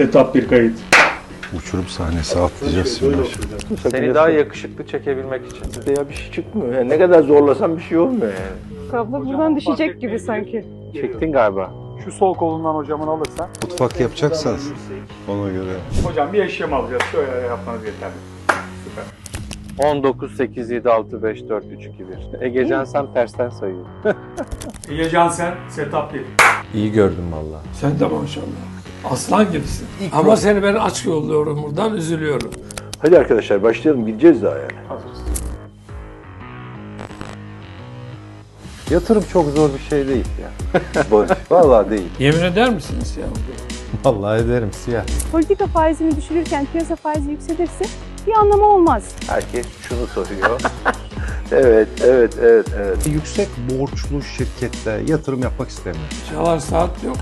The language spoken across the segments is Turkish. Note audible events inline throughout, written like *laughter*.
Setup bir kayıt. Uçurum sahnesi atlayacağız şimdi. Seni daha yakışıklı çekebilmek için. Ya bir şey çıkmıyor. Yani ne kadar zorlasam bir şey olmuyor yani. Kablo buradan düşecek gibi sanki. Çektin galiba. Şu sol kolundan hocamın alırsan. Mutfak yapacaksanız ona göre. Hocam bir eşyam alacağız. Şöyle yapmanız yeterli. Süper. 19, 8, 7, 6, 5, 4, 3, 2, 1. Egecan sen tersten sayıyor. *laughs* İyi Cansen, setup bir. İyi gördüm valla. Sen de maşallah. Aslan gibisin. Ama seni ben aç yolluyorum buradan üzülüyorum. Hadi arkadaşlar başlayalım. Gideceğiz daha yani. Hazırız. Yatırım çok zor bir şey değil ya. *laughs* Vallahi değil. Yemin eder misiniz ya? Vallahi ederim siyah. Politika faizini düşürürken piyasa faizi yükselirse bir anlamı olmaz. Herkes şunu soruyor. *laughs* evet, evet, evet, evet. Yüksek borçlu şirkette yatırım yapmak istemiyor. Çalar saat yok.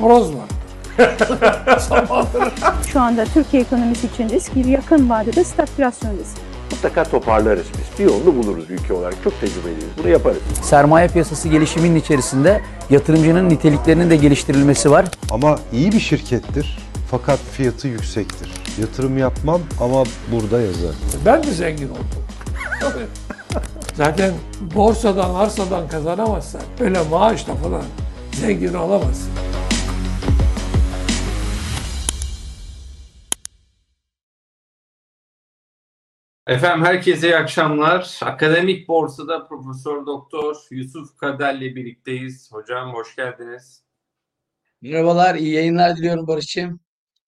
Horoz var. *laughs* Şu anda Türkiye ekonomisi için risk bir yakın vadede stagflasyon riski. Mutlaka toparlarız biz. Bir yolunu buluruz ülke olarak. Çok tecrübeliyiz. Bunu yaparız. sermaye piyasası gelişiminin içerisinde yatırımcının niteliklerinin de geliştirilmesi var. Ama iyi bir şirkettir fakat fiyatı yüksektir. Yatırım yapmam ama burada yazar. Ben de zengin oldum. *laughs* Zaten borsadan, arsadan kazanamazsan öyle maaşla falan zengin olamazsın. Efendim herkese iyi akşamlar. Akademik Borsa'da Profesör Doktor Yusuf Kader'le birlikteyiz. Hocam hoş geldiniz. Merhabalar, iyi yayınlar diliyorum Barış'cığım.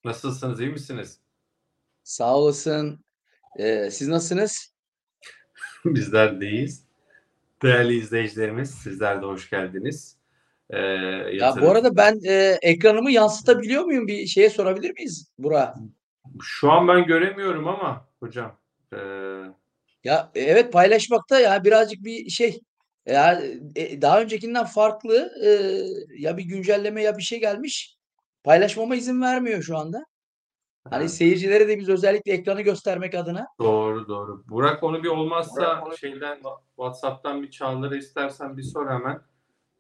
Nasılsınız, iyi misiniz? Sağ olasın. Ee, siz nasılsınız? *laughs* Bizler deyiz. Değerli izleyicilerimiz, sizler de hoş geldiniz. Ee, Ya bu arada ben e, ekranımı yansıtabiliyor muyum? Bir şeye sorabilir miyiz Burak? Şu an ben göremiyorum ama hocam. Ee, Ya e, evet paylaşmakta ya birazcık bir şey. Ya e, daha öncekinden farklı e, ya bir güncelleme ya bir şey gelmiş. Paylaşmama izin vermiyor şu anda. Hani ha, seyircilere de biz özellikle ekranı göstermek adına. doğru doğru. Burak onu bir olmazsa şeyden WhatsApp'tan bir Çağlar'a istersen bir sor hemen.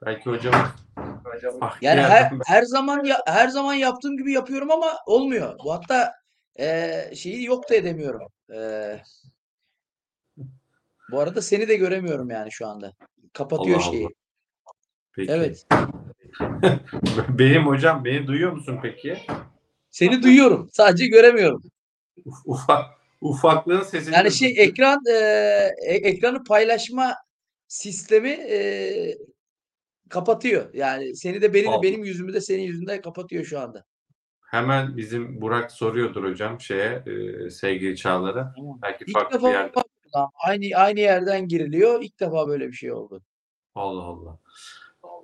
Belki hocam Yani her *laughs* her zaman ya, her zaman yaptığım gibi yapıyorum ama olmuyor. Bu hatta e, şeyi yok da edemiyorum. E, bu arada seni de göremiyorum yani şu anda. Kapatıyor Allah şeyi. Allah. Peki. Evet. *laughs* Benim hocam beni duyuyor musun peki? Seni duyuyorum. Sadece göremiyorum. Uf- Ufak ufaklığın sesini Yani de şey duyuyorum. ekran e, ekranı paylaşma sistemi e, kapatıyor. Yani seni de benim Allah. benim yüzümü de senin yüzünde kapatıyor şu anda. Hemen bizim Burak soruyordur hocam şeye e, sevgili Çağlar'a. Belki İlk farklı bir defa yerde. aynı aynı yerden giriliyor. İlk defa böyle bir şey oldu. Allah Allah.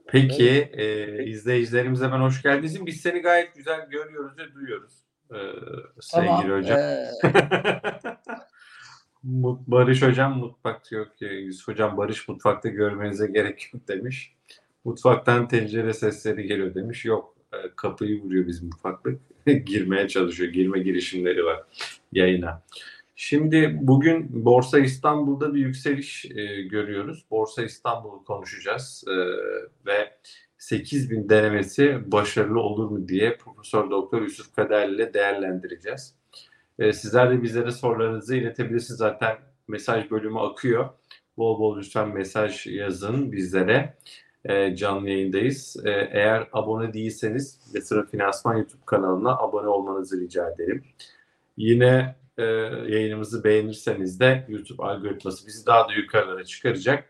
Peki e, izleyicilerimize ben hoş geldiniz. Biz seni gayet güzel görüyoruz ve duyuyoruz. E, sevgili Tamam. hocam. e, *laughs* Mut- Barış hocam mutfakta yok. Yusuf hocam Barış mutfakta görmenize gerek yok demiş. Mutfaktan tencere sesleri geliyor demiş. Yok kapıyı vuruyor bizim mutfaklık. *laughs* Girmeye çalışıyor. Girme girişimleri var yayına. Şimdi bugün Borsa İstanbul'da bir yükseliş e, görüyoruz. Borsa İstanbul'u konuşacağız E, ve 8000 denemesi başarılı olur mu diye Profesör Doktor Yusuf Kader ile değerlendireceğiz. E, sizler de bizlere sorularınızı iletebilirsiniz. Zaten mesaj bölümü akıyor. Bol bol lütfen mesaj yazın bizlere. E, canlı yayındayız. E, eğer abone değilseniz Yatırım Finansman YouTube kanalına abone olmanızı rica ederim. Yine e, yayınımızı beğenirseniz de YouTube algoritması bizi daha da yukarılara çıkaracak.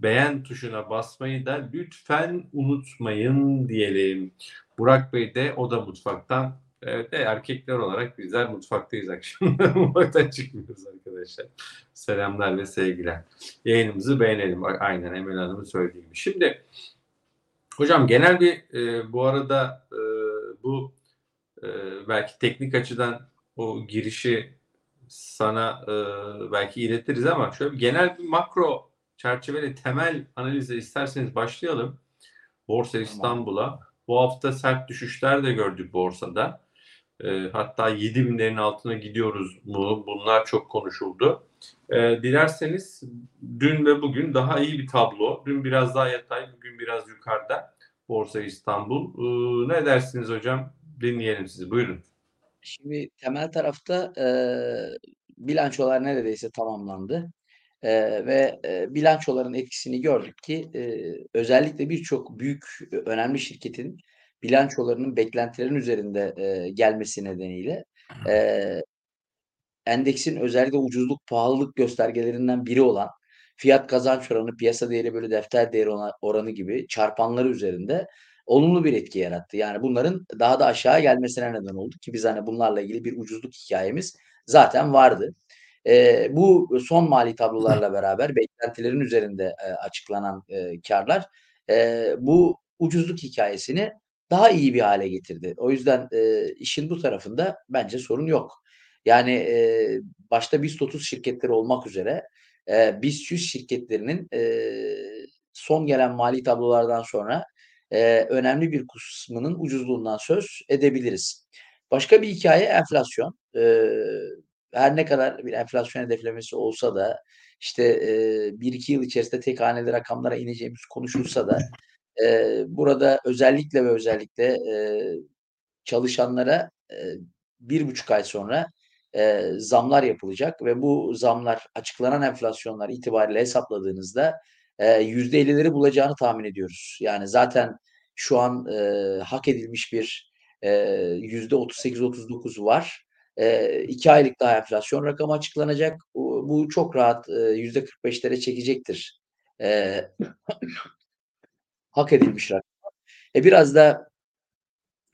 Beğen tuşuna basmayı da lütfen unutmayın diyelim. Burak Bey de o da mutfaktan Evet, erkekler olarak bizler mutfaktayız akşam. Mutfaktan *laughs* çıkmıyoruz arkadaşlar. Selamlar ve sevgiler. Yayınımızı beğenelim. Aynen Emel Hanım'ın söylediği gibi. Şimdi hocam genel bir e, bu arada e, bu e, belki teknik açıdan o girişi sana e, belki iletiriz ama şöyle bir genel bir makro çerçeveli temel analize isterseniz başlayalım. Borsa İstanbul'a. Bu hafta sert düşüşler de gördük borsada. E, hatta 7000'lerin altına gidiyoruz mu? Bunlar çok konuşuldu. E, dilerseniz dün ve bugün daha iyi bir tablo. Dün biraz daha yatay, bugün biraz yukarıda Borsa İstanbul. E, ne dersiniz hocam? Dinleyelim sizi. Buyurun. Şimdi temel tarafta eee, bilançolar neredeyse tamamlandı. Eee, ve eee, bilançoların etkisini gördük ki eee, özellikle birçok büyük, önemli şirketin bilançolarının beklentilerin üzerinde eee, gelmesi nedeniyle eee, endeksin özellikle ucuzluk, pahalılık göstergelerinden biri olan fiyat kazanç oranı, piyasa değeri bölü defter değeri oranı gibi çarpanları üzerinde olumlu bir etki yarattı. Yani bunların daha da aşağı gelmesine neden oldu ki biz hani bunlarla ilgili bir ucuzluk hikayemiz zaten vardı. Eee, bu son mali tablolarla beraber beklentilerin üzerinde eee, açıklanan eee, karlar eee, bu ucuzluk hikayesini daha iyi bir hale getirdi. O yüzden eee, işin bu tarafında bence sorun yok. Yani eee, başta BIST 30 şirketleri olmak üzere eee, BIST 100 şirketlerinin eee, son gelen mali tablolardan sonra eee, önemli bir kısmının ucuzluğundan söz edebiliriz. Başka bir hikaye enflasyon. Eee, her ne kadar bir enflasyon hedeflemesi olsa da işte eee 1-2 yıl içerisinde tek haneli rakamlara ineceğimiz konuşulsa da eee, burada özellikle ve özellikle eee, çalışanlara eee, 1,5 ay sonra eee, zamlar yapılacak ve bu zamlar açıklanan enflasyonlar itibariyle hesapladığınızda eee, %50'leri bulacağını tahmin ediyoruz. Yani zaten şu an eee, hak edilmiş bir eee, %38-39 var. Eee 2 aylık daha enflasyon rakamı açıklanacak. Bu, çok rahat eee, %45'lere çekecektir. Eee, hak edilmiş rakam. E biraz da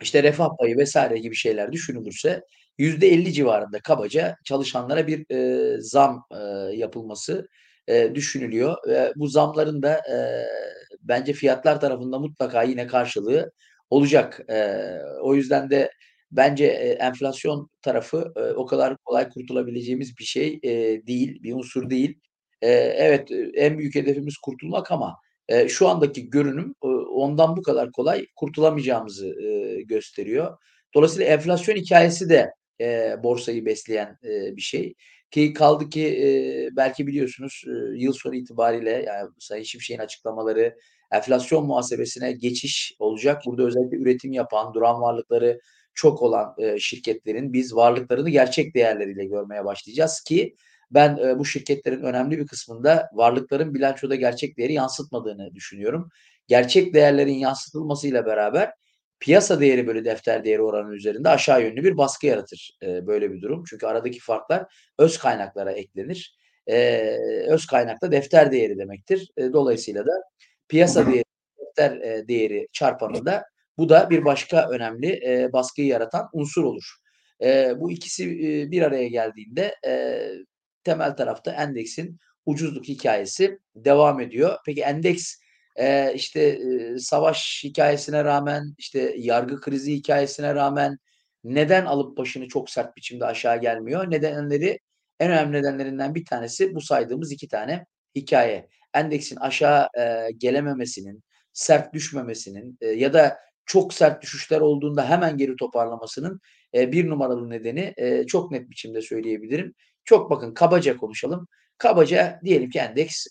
işte refah payı vesaire gibi şeyler düşünülürse %50 civarında kabaca çalışanlara bir eee, zam eee, yapılması eee, düşünülüyor. Ve bu zamların da eee, bence fiyatlar tarafında mutlaka yine karşılığı olacak. Eee, o yüzden de bence eee, enflasyon tarafı eee, o kadar kolay kurtulabileceğimiz bir şey eee, değil, bir unsur değil. Eee, evet, eee, en büyük hedefimiz kurtulmak ama eee, şu andaki görünüm eee, ondan bu kadar kolay kurtulamayacağımızı eee, gösteriyor. Dolayısıyla enflasyon hikayesi de eee, borsayı besleyen bir şey. Ki kaldı ki belki biliyorsunuz yıl sonu itibariyle yani Sayın Şimşek'in açıklamaları enflasyon muhasebesine geçiş olacak. Burada özellikle üretim yapan, duran varlıkları çok olan şirketlerin biz varlıklarını gerçek değerleriyle görmeye başlayacağız ki ben eee, bu şirketlerin önemli bir kısmında varlıkların bilançoda gerçek değeri yansıtmadığını düşünüyorum. Gerçek değerlerin yansıtılmasıyla beraber piyasa değeri bölü defter değeri oranı üzerinde aşağı yönlü bir baskı yaratır eee, böyle bir durum. Çünkü aradaki farklar öz kaynaklara eklenir. Eee, öz kaynak da defter değeri demektir. Eee, dolayısıyla da piyasa değeri defter eee, değeri çarpanında bu da bir başka önemli eee, baskıyı yaratan unsur olur. Eee, bu ikisi eee, bir araya geldiğinde eee, temel tarafta endeksin ucuzluk hikayesi devam ediyor. Peki endeks eee, işte eee, savaş hikayesine rağmen, işte yargı krizi hikayesine rağmen neden alıp başını çok sert biçimde aşağı gelmiyor? Nedenleri en önemli nedenlerinden bir tanesi bu saydığımız iki tane hikaye. Endeksin aşağı eee, gelememesinin, sert düşmemesinin eee, ya da çok sert düşüşler olduğunda hemen geri toparlamasının eee, bir numaralı nedeni eee, çok net biçimde söyleyebilirim. Çok bakın kabaca konuşalım. Kabaca diyelim ki endeks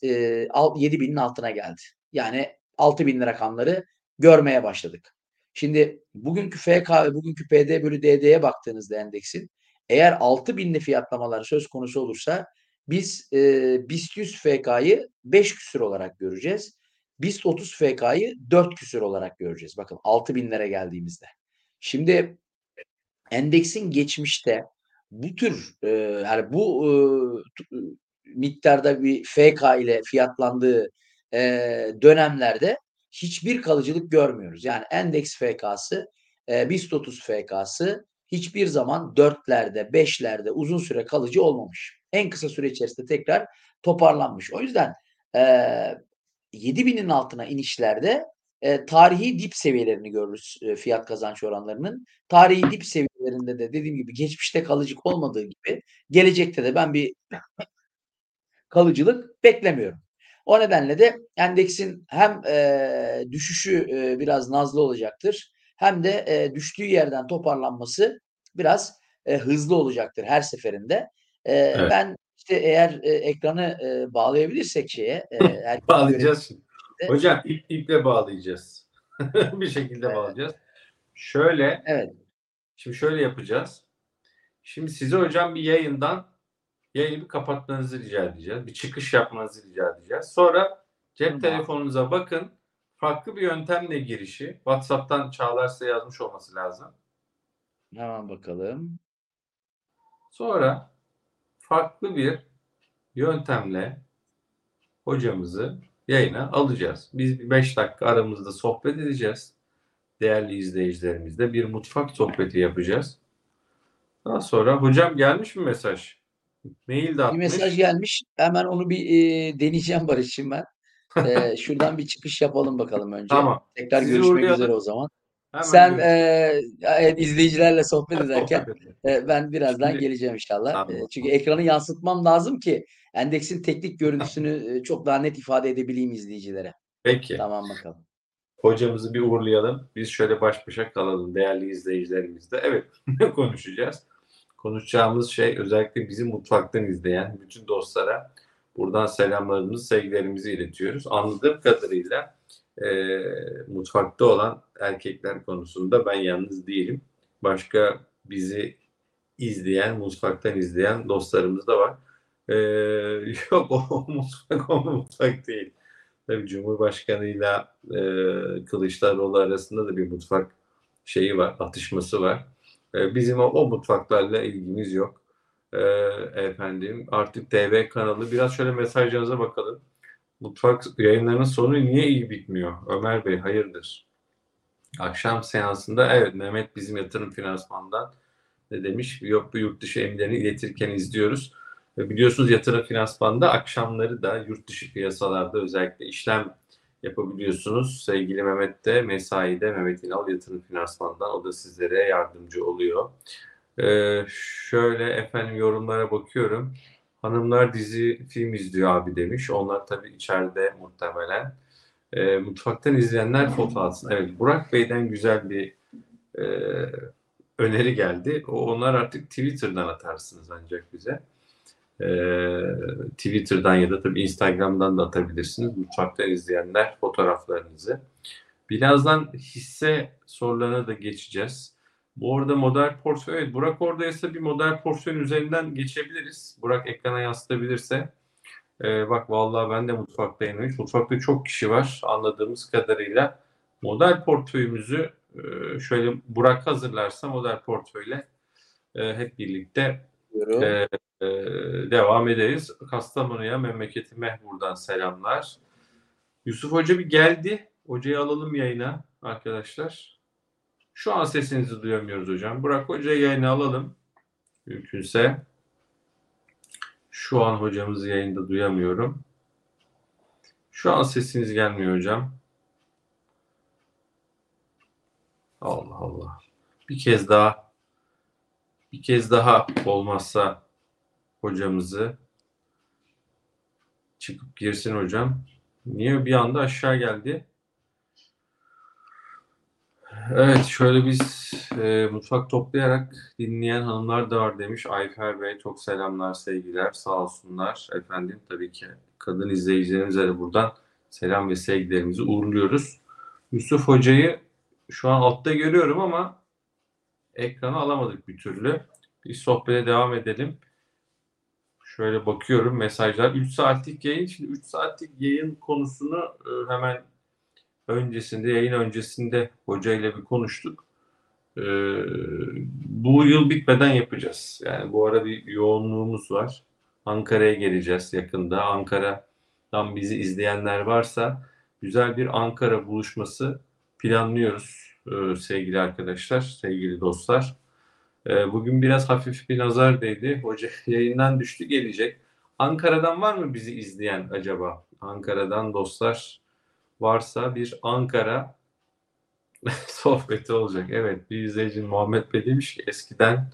al 7000'in altına geldi. Yani 6000'li rakamları görmeye başladık. Şimdi bugünkü FK ve bugünkü PD bölü DD'ye baktığınızda endeksin eğer 6000'li fiyatlamalar söz konusu olursa biz eee BIST 100 FK'yı 5 küsur olarak göreceğiz. BIST 30 FK'yı 4 küsur olarak göreceğiz. Bakın 6000'lere geldiğimizde. Şimdi endeksin geçmişte bu tür eee, yani bu eee, tu- miktarda bir FK ile fiyatlandığı eee, dönemlerde hiçbir kalıcılık görmüyoruz. Yani endeks FK'sı, eee, BIST 30 FK'sı hiçbir zaman 4'lerde, 5'lerde uzun süre kalıcı olmamış. En kısa süre içerisinde tekrar toparlanmış. O yüzden eee 7000'in altına inişlerde eee, tarihi dip seviyelerini görürüz eee, fiyat kazanç oranlarının. Tarihi dip seviyelerinde de dediğim gibi geçmişte kalıcı olmadığı gibi gelecekte de ben bir *laughs* kalıcılık beklemiyorum. O nedenle de endeksin hem eee, düşüşü eee, biraz nazlı olacaktır hem de eee, düştüğü yerden toparlanması biraz eee, hızlı olacaktır her seferinde. Eee, Evet. ben işte eğer eee, ekranı eee, bağlayabilirsek şeye *laughs* herkes Bağlayacağız *laughs* görebilirse- Hocam ip, iple bağlayacağız. bir şekilde Evet. bağlayacağız. Şöyle Evet. Şimdi şöyle yapacağız. Şimdi size hocam bir yayından yayını bir kapatmanızı rica edeceğiz. Bir çıkış yapmanızı rica edeceğiz. Sonra cep Tamam. telefonunuza bakın. Farklı bir yöntemle girişi. WhatsApp'tan Çağlar size yazmış olması lazım. Hemen bakalım. Sonra farklı bir yöntemle hocamızı yayına alacağız. Biz 5 dakika aramızda sohbet edeceğiz. Değerli izleyicilerimizle bir mutfak sohbeti yapacağız. Daha sonra hocam gelmiş mi mesaj? Mail de Bir atmış. mesaj gelmiş. Hemen onu bir e, deneyeceğim Barış'cığım ben. *laughs* E, şuradan bir çıkış yapalım bakalım önce. Tamam. Tekrar Sizi görüşmek uğurlayalım. üzere o zaman. Hemen Sen e, izleyicilerle sohbet *laughs* ederken e, ben birazdan Şimdi- geleceğim inşallah. Tamam. E, çünkü ekranı yansıtmam lazım ki endeksin teknik görüntüsünü e, çok daha net ifade edebileyim izleyicilere. Peki. Tamam bakalım. Hocamızı bir uğurlayalım. Biz şöyle baş başa kalalım değerli izleyicilerimizle. Evet *laughs* ne konuşacağız? Konuşacağımız şey özellikle bizi mutfaktan izleyen bütün dostlara buradan selamlarımızı, sevgilerimizi iletiyoruz. Anladığım kadarıyla e, mutfakta olan erkekler konusunda ben yalnız değilim. Başka bizi izleyen, mutfaktan izleyen dostlarımız da var. E, *laughs* yok o mutfak o mutfak değil. Tabii Cumhurbaşkanıyla e, Kılıçdaroğlu arasında da bir mutfak şeyi var, atışması var. E, bizim o, o mutfaklarla ilgimiz yok. E, efendim artık TV kanalı biraz şöyle mesajlarınıza bakalım. Mutfak yayınlarının sonu niye iyi bitmiyor? Ömer Bey hayırdır? Akşam seansında evet Mehmet bizim yatırım finansmandan ne demiş? Yok bu yurt dışı emirlerini iletirken izliyoruz. Ve biliyorsunuz yatırım finansmanda akşamları da yurt dışı piyasalarda özellikle işlem yapabiliyorsunuz. Sevgili Mehmet de mesaide Mehmet İnal yatırım finansmandan o da sizlere yardımcı oluyor. Ee, şöyle efendim yorumlara bakıyorum. Hanımlar dizi film izliyor abi demiş. Onlar tabii içeride muhtemelen. Ee, mutfaktan izleyenler foto atsın. Evet Burak Bey'den güzel bir e, öneri geldi. O, onlar artık Twitter'dan atarsınız ancak bize. Ee, Twitter'dan ya da tabii Instagram'dan da atabilirsiniz. Mutfaktan izleyenler fotoğraflarınızı. Birazdan hisse sorularına da geçeceğiz. Bu arada model portföy, evet, Burak oradaysa bir model portföyün üzerinden geçebiliriz. Burak ekrana yansıtabilirse. Ee, bak vallahi ben de mutfaktayım. demiş. Mutfakta çok kişi var anladığımız kadarıyla. Model portföyümüzü e, şöyle Burak hazırlarsa model portföyle e, hep birlikte E, devam ederiz. Kastamonu'ya, memleketime buradan selamlar. Yusuf Hoca bir geldi. Hocayı alalım yayına arkadaşlar. Şu an sesinizi duyamıyoruz hocam. Burak Hoca'yı yayına alalım. Mümkünse. Şu an hocamızı yayında duyamıyorum. Şu an sesiniz gelmiyor hocam. Allah Allah. Bir kez daha bir kez daha olmazsa hocamızı çıkıp girsin hocam. Niye bir anda aşağı geldi? Evet şöyle biz e, mutfak toplayarak dinleyen hanımlar da var demiş. Ayfer Bey çok selamlar sevgiler sağ olsunlar efendim tabii ki kadın izleyicilerimize de buradan selam ve sevgilerimizi uğurluyoruz. Yusuf Hoca'yı şu an altta görüyorum ama ekranı alamadık bir türlü. Bir sohbete devam edelim. Şöyle bakıyorum mesajlar. 3 saatlik yayın. Şimdi 3 saatlik yayın konusunu e, hemen öncesinde, yayın öncesinde hocayla bir konuştuk. E, bu yıl bitmeden yapacağız. Yani bu ara bir yoğunluğumuz var. Ankara'ya geleceğiz yakında. Ankara'dan bizi izleyenler varsa güzel bir Ankara buluşması planlıyoruz e, sevgili arkadaşlar, sevgili dostlar. E, bugün biraz hafif bir nazar değdi. Hoca *laughs* yayından düştü gelecek. Ankara'dan var mı bizi izleyen acaba? Ankara'dan dostlar varsa bir Ankara *laughs* sohbeti olacak. Evet bir izleyici Muhammed Bey demiş ki eskiden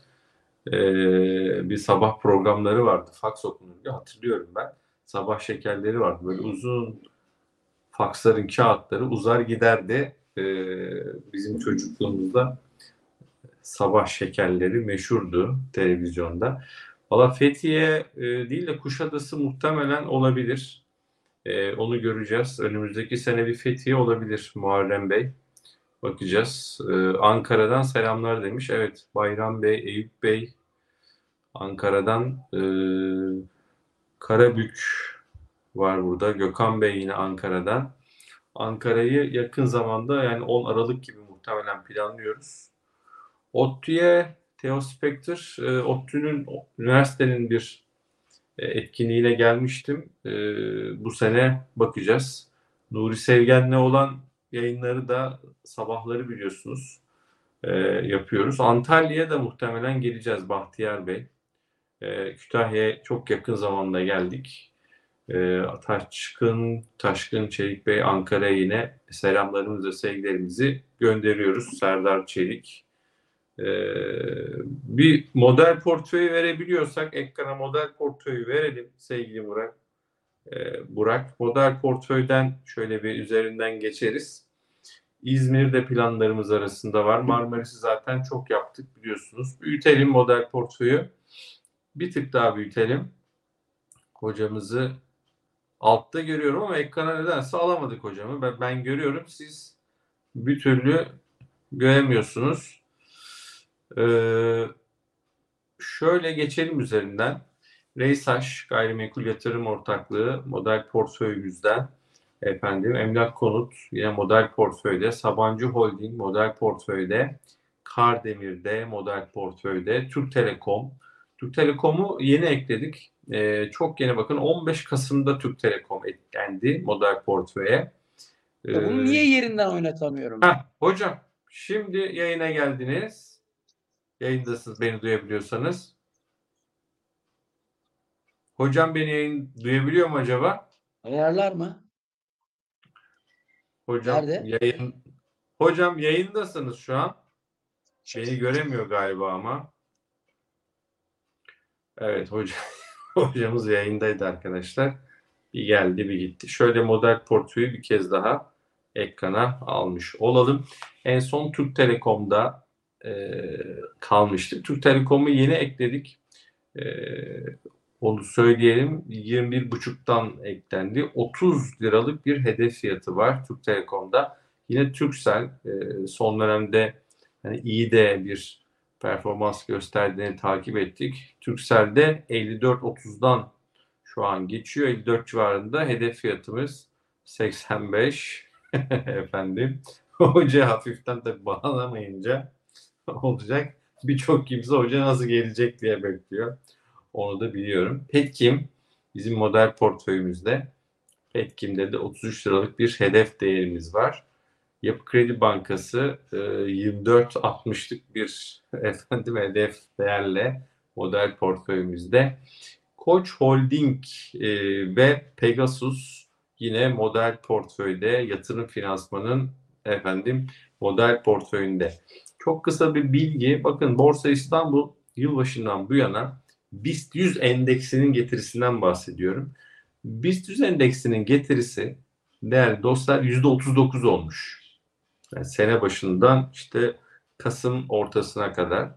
e, bir sabah programları vardı. Faks okunurdu. Hatırlıyorum ben. Sabah şekerleri vardı. Böyle uzun faksların kağıtları uzar giderdi. E, bizim çocukluğumuzda sabah şekerleri meşhurdu televizyonda. Valla Fethiye e, değil de Kuşadası muhtemelen olabilir. E, onu göreceğiz. Önümüzdeki sene bir Fethiye olabilir Muharrem Bey. Bakacağız. Ee, Ankara'dan selamlar demiş. Evet Bayram Bey, Eyüp Bey Ankara'dan e, Karabük var burada. Gökhan Bey yine Ankara'dan. Ankara'yı yakın zamanda yani 10 Aralık gibi muhtemelen planlıyoruz. ODTÜ'ye Theo Spector, e, ODTÜ'nün üniversitenin bir e, etkinliğine gelmiştim. E, bu sene bakacağız. Nuri Sevgen'le olan yayınları da sabahları biliyorsunuz yapıyoruz. Antalya'ya da muhtemelen geleceğiz Bahtiyar Bey. Kütahya'ya çok yakın zamanda geldik. E, Taşkın, Taşkın Çelik Bey Ankara'ya yine selamlarımızı, sevgilerimizi gönderiyoruz. Serdar Çelik. E, bir model portföyü verebiliyorsak ekrana model portföyü verelim sevgili Burak. E, Burak. Model portföyden şöyle bir üzerinden geçeriz. İzmir'de planlarımız arasında var. Marmaris'i zaten çok yaptık biliyorsunuz. Büyütelim model portföyü. Bir tık daha büyütelim. Hocamızı altta görüyorum ama ekrana nedense alamadık hocamı. Ben, ben görüyorum siz bir türlü göremiyorsunuz. Ee, şöyle geçelim üzerinden. Reysaş Gayrimenkul Yatırım Ortaklığı model portföyümüzden efendim Emlak Konut yine model portföyde, Sabancı Holding model portföyde, Kardemir'de model portföyde, Türk Telekom. Türk Telekom'u yeni ekledik. Ee, çok yeni bakın 15 Kasım'da Türk Telekom eklendi model portföye. Ya bunu Ee, niye yerinden oynatamıyorum? Heh, hocam şimdi yayına geldiniz. Yayındasınız beni duyabiliyorsanız. Hocam beni yayın duyabiliyor mu acaba? Ayarlar mı? Hocam Nerede? yayın Hocam yayındasınız şu an. Beni göremiyor galiba ama. Evet hocam *laughs* hocamız yayındaydı arkadaşlar. Bir geldi bir gitti. Şöyle model portföyü bir kez daha ekrana almış olalım. En son Türk Telekom'da e, kalmıştık. Türk Telekom'u yeni ekledik. E, onu söyleyelim. 21.5'tan eklendi. 30 liralık bir hedef fiyatı var Türk Telekom'da. Yine Turkcell e, son dönemde hani iyi de bir performans gösterdiğini takip ettik. Turkcell'de 54.30'dan şu an geçiyor. 54 civarında hedef fiyatımız 85 *laughs* efendim. Hoca hafiften tabi bağlamayınca olacak. Birçok kimse hoca nasıl gelecek diye bekliyor. Onu da biliyorum. Petkim bizim model portföyümüzde Petkim'de de 33 liralık bir hedef değerimiz var. Yapı Kredi Bankası e, 24.60'lık bir *laughs* efendim hedef değerle model portföyümüzde. Koç Holding e, ve Pegasus yine model portföyde yatırım finansmanın efendim model portföyünde. Çok kısa bir bilgi. Bakın Borsa İstanbul yılbaşından bu yana BIST 100 endeksinin getirisinden bahsediyorum. BIST 100 endeksinin getirisi değerli dostlar %39 olmuş. Yani sene başından işte Kasım ortasına kadar.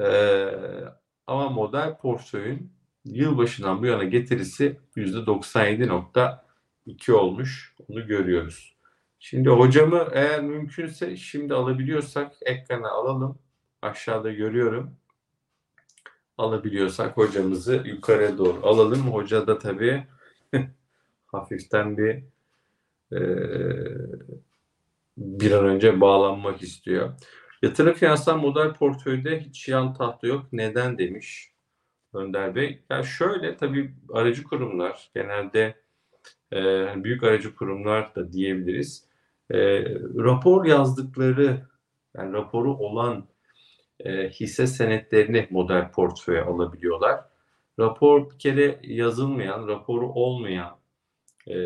Ee, ama model portföyün yılbaşından bu yana getirisi %97.2 olmuş. Onu görüyoruz. Şimdi hocamı eğer mümkünse şimdi alabiliyorsak ekrana alalım. Aşağıda görüyorum. Alabiliyorsak hocamızı yukarıya doğru alalım. Hoca da tabii *laughs* hafiften bir e, bir an önce bağlanmak istiyor. Yatırım finansal model portföyde hiç yan tahta yok. Neden demiş Önder Bey. Ya şöyle tabii aracı kurumlar genelde e, büyük aracı kurumlar da diyebiliriz. E, rapor yazdıkları yani raporu olan e, hisse senetlerini model portföye alabiliyorlar. Rapor bir kere yazılmayan, raporu olmayan e,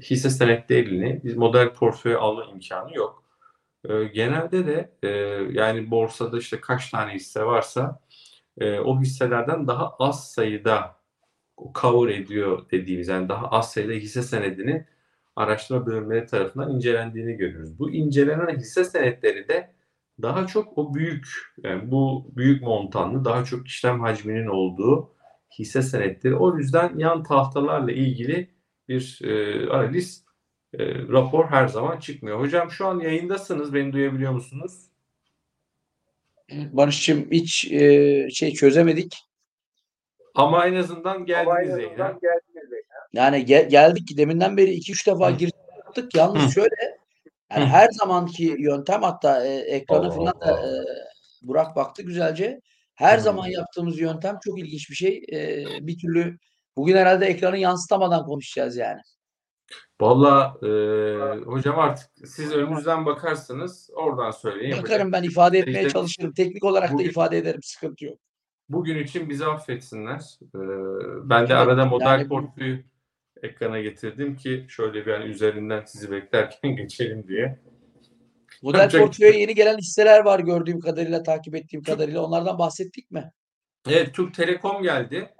hisse senetlerini biz model portföye alma imkanı yok. E, genelde de e, yani borsada işte kaç tane hisse varsa e, o hisselerden daha az sayıda cover ediyor dediğimiz yani daha az sayıda hisse senedinin araştırma bölümleri tarafından incelendiğini görüyoruz. Bu incelenen hisse senetleri de daha çok o büyük yani bu büyük montanlı daha çok işlem hacminin olduğu hisse senetleri. O yüzden yan tahtalarla ilgili bir e, analiz e, rapor her zaman çıkmıyor. Hocam şu an yayındasınız. Beni duyabiliyor musunuz? Barış'cığım hiç e, şey çözemedik. Ama en azından geldiniz yayına. Yani gel- geldik ki deminden beri 2-3 defa yaptık. Yalnız Hı. şöyle yani Hı. her zamanki yöntem hatta e, ekrana Allah falan da e, Burak baktı güzelce. Her Hı. zaman yaptığımız yöntem çok ilginç bir şey. E, bir türlü bugün herhalde ekranı yansıtamadan konuşacağız yani. Valla e, hocam artık siz önünüzden bakarsınız. Oradan söyleyin. Bakarım ben ifade etmeye İşte çalışırım. Teknik olarak da bugün- ifade ederim. Sıkıntı yok. Bugün için bizi affetsinler. Ee, ben de arada model yani portföyü ekrana getirdim ki şöyle bir hani üzerinden sizi beklerken *laughs* geçelim diye. Model Yapacak- portföye yeni gelen hisseler var gördüğüm kadarıyla, takip ettiğim kadarıyla. Onlardan bahsettik mi? Evet, Türk Telekom geldi.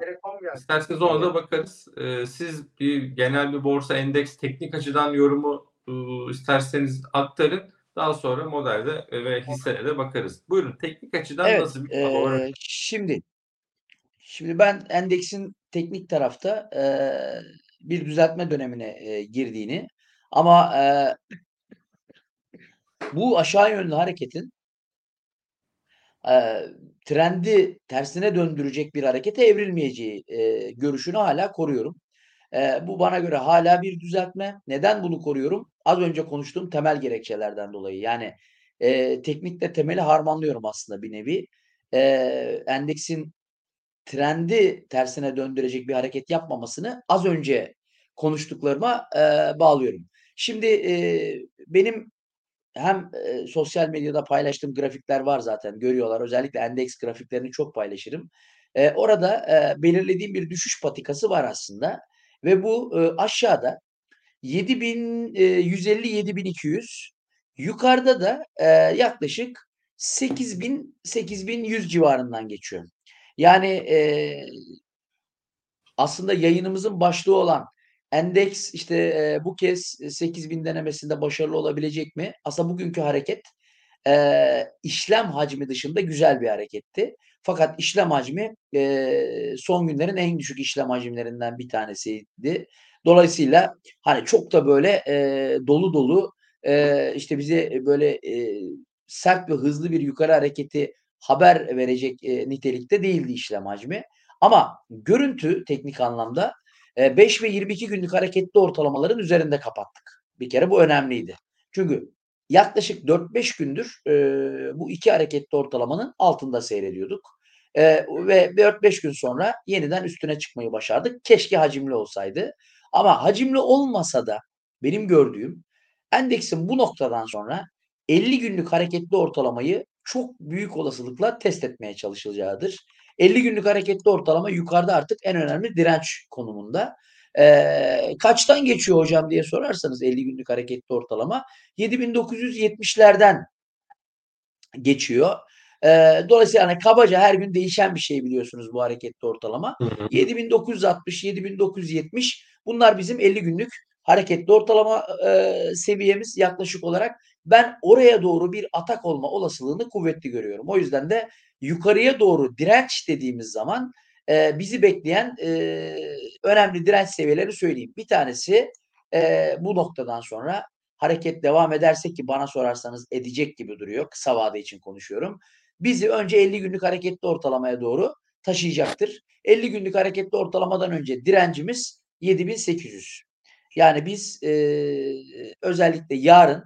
İsterseniz ona da bakarız. Ee, siz bir genel bir borsa endeks teknik açıdan yorumu e, isterseniz aktarın. Daha sonra modelde ve hisselere de bakarız. Buyurun teknik açıdan Evet, nasıl bir eee, şimdi şimdi ben endeksin teknik tarafta eee, bir düzeltme dönemine eee, girdiğini ama eee, bu aşağı yönlü hareketin eee, trendi tersine döndürecek bir harekete evrilmeyeceği eee, görüşünü hala koruyorum. Eee, bu bana göre hala bir düzeltme. Neden bunu koruyorum? Az önce konuştuğum temel gerekçelerden dolayı. Yani eee, teknikle temeli harmanlıyorum aslında bir nevi. Eee, endeksin trendi tersine döndürecek bir hareket yapmamasını az önce konuştuklarıma eee, bağlıyorum. Şimdi eee, benim hem eee, sosyal medyada paylaştığım grafikler var zaten görüyorlar. Özellikle endeks grafiklerini çok paylaşırım. Eee, orada eee, belirlediğim bir düşüş patikası var aslında ve bu eee, aşağıda 7150-7200 yukarıda da eee, yaklaşık 8000 8100 civarından geçiyor. Yani eee, aslında yayınımızın başlığı olan endeks işte eee, bu kez 8000 denemesinde başarılı olabilecek mi? Aslında bugünkü hareket eee, işlem hacmi dışında güzel bir hareketti. Fakat işlem hacmi eee, son günlerin en düşük işlem hacimlerinden bir tanesiydi. Dolayısıyla hani çok da böyle eee, dolu dolu eee, işte bize böyle eee, sert ve hızlı bir yukarı hareketi haber verecek eee, nitelikte değildi işlem hacmi. Ama görüntü teknik anlamda eee, 5 ve 22 günlük hareketli ortalamaların üzerinde kapattık. Bir kere bu önemliydi. Çünkü yaklaşık 4-5 gündür eee, bu iki hareketli ortalamanın altında seyrediyorduk. Eee, ve 4-5 gün sonra yeniden üstüne çıkmayı başardık. Keşke hacimli olsaydı. Ama hacimli olmasa da benim gördüğüm endeksin bu noktadan sonra 50 günlük hareketli ortalamayı çok büyük olasılıkla test etmeye çalışılacağıdır. 50 günlük hareketli ortalama yukarıda artık en önemli direnç konumunda. Eee, kaçtan geçiyor hocam diye sorarsanız 50 günlük hareketli ortalama 7970'lerden geçiyor. Eee, dolayısıyla hani kabaca her gün değişen bir şey biliyorsunuz bu hareketli ortalama. Hı hı. 7960, 7970 bunlar bizim 50 günlük hareketli ortalama eee, seviyemiz yaklaşık olarak. Ben oraya doğru bir atak olma olasılığını kuvvetli görüyorum. O yüzden de yukarıya doğru direnç dediğimiz zaman eee, bizi bekleyen eee, önemli direnç seviyeleri söyleyeyim. Bir tanesi eee, bu noktadan sonra hareket devam ederse ki bana sorarsanız edecek gibi duruyor. Kısa vade için konuşuyorum. Bizi önce 50 günlük hareketli ortalamaya doğru taşıyacaktır. 50 günlük hareketli ortalamadan önce direncimiz 7800. Yani biz eee, özellikle yarın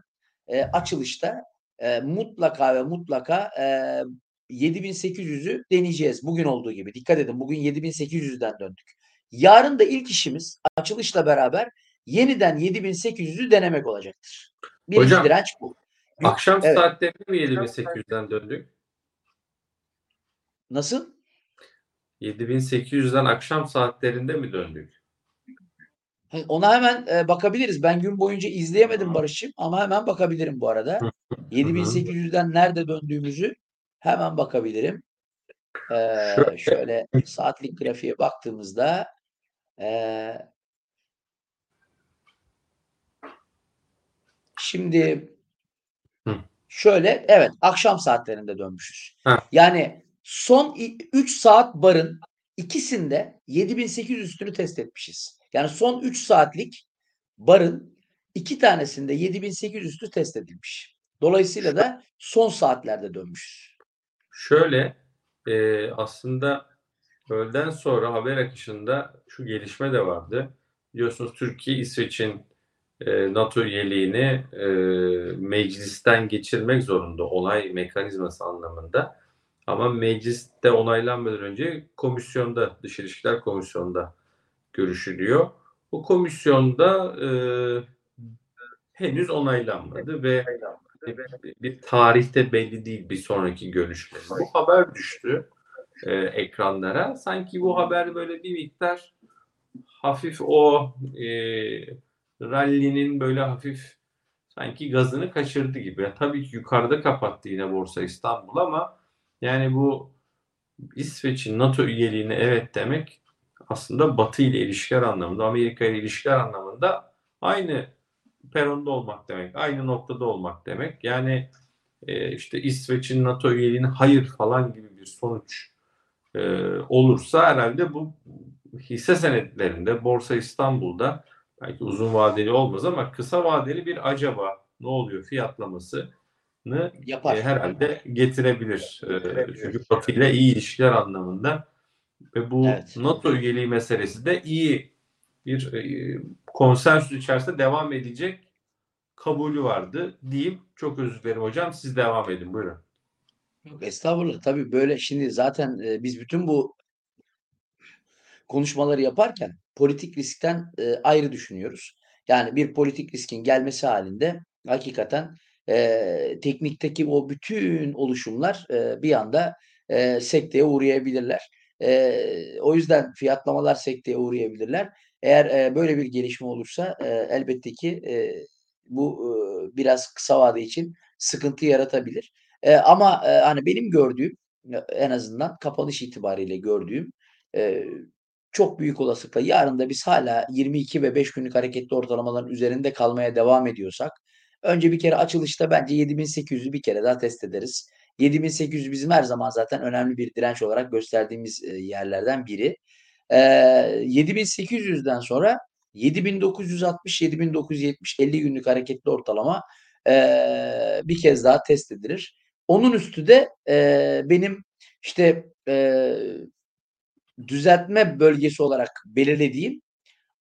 eee, açılışta eee, mutlaka ve mutlaka eee 7800'ü deneyeceğiz. Bugün olduğu gibi. Dikkat edin bugün 7800'den döndük. Yarın da ilk işimiz açılışla beraber yeniden 7800'ü denemek olacaktır. Birinci Hocam, direnç bu. Akşam Evet. saatlerinde mi 7800'den döndük? Nasıl? 7800'den akşam saatlerinde mi döndük? Ona hemen e, bakabiliriz. Ben gün boyunca izleyemedim Barış'ım ama hemen bakabilirim bu arada. 7800'den nerede döndüğümüzü hemen bakabilirim. Ee, Şöyle. *laughs* saatlik grafiğe baktığımızda ee, şimdi şöyle evet akşam saatlerinde dönmüşüz. Ha. Yani son 3 saat barın ikisinde 7800 üstünü test etmişiz. Yani son 3 saatlik barın iki tanesinde 7800 üstü test edilmiş. Dolayısıyla da son saatlerde dönmüşüz. Şöyle e, aslında öğleden sonra haber akışında şu gelişme de vardı. Biliyorsunuz Türkiye İsveç'in e, NATO üyeliğini e, meclisten geçirmek zorunda onay mekanizması anlamında. Ama mecliste onaylanmadan önce komisyonda, Dış İlişkiler Komisyonu'nda görüşülüyor. Bu komisyonda e, henüz onaylanmadı ve bir tarihte belli değil bir sonraki görüşme. Bu haber düştü e, ekranlara. Sanki bu haber böyle bir miktar hafif o e, rally'nin böyle hafif sanki gazını kaçırdı gibi. Tabii ki yukarıda kapattı yine Borsa İstanbul ama yani bu İsveç'in NATO üyeliğine evet demek aslında Batı ile ilişkiler anlamında, Amerika ile ilişkiler anlamında aynı peronda olmak demek, aynı noktada olmak demek. Yani e, işte İsveç'in NATO üyeliğine hayır falan gibi bir sonuç e, olursa herhalde bu hisse senetlerinde, Borsa İstanbul'da belki uzun vadeli olmaz ama kısa vadeli bir acaba ne oluyor fiyatlamasını Yapar. e, herhalde getirebilir. E, çünkü Batı ile iyi ilişkiler anlamında ve bu Evet. NATO üyeliği meselesi de iyi bir e, konsensüs içerisinde devam edecek kabulü vardı diyeyim. Çok özür dilerim hocam. Siz devam edin. Buyurun. Yok estağfurullah. Tabii böyle şimdi zaten e, biz bütün bu konuşmaları yaparken politik riskten e, ayrı düşünüyoruz. Yani bir politik riskin gelmesi halinde hakikaten e, teknikteki o bütün oluşumlar e, bir anda e, sekteye uğrayabilirler. E, o yüzden fiyatlamalar sekteye uğrayabilirler. Eğer e, böyle bir gelişme olursa e, elbette ki e, bu e, biraz kısa vade için sıkıntı yaratabilir. E, ama e, hani benim gördüğüm en azından kapanış itibariyle gördüğüm e, çok büyük olasılıkla yarın da biz hala 22 ve 5 günlük hareketli ortalamaların üzerinde kalmaya devam ediyorsak önce bir kere açılışta bence 7800'ü bir kere daha test ederiz. 7800 bizim her zaman zaten önemli bir direnç olarak gösterdiğimiz e, yerlerden biri. E, 7800'den sonra 7960, 7970, 50 günlük hareketli ortalama e, bir kez daha test edilir. Onun üstü de e, benim işte e, düzeltme bölgesi olarak belirlediğim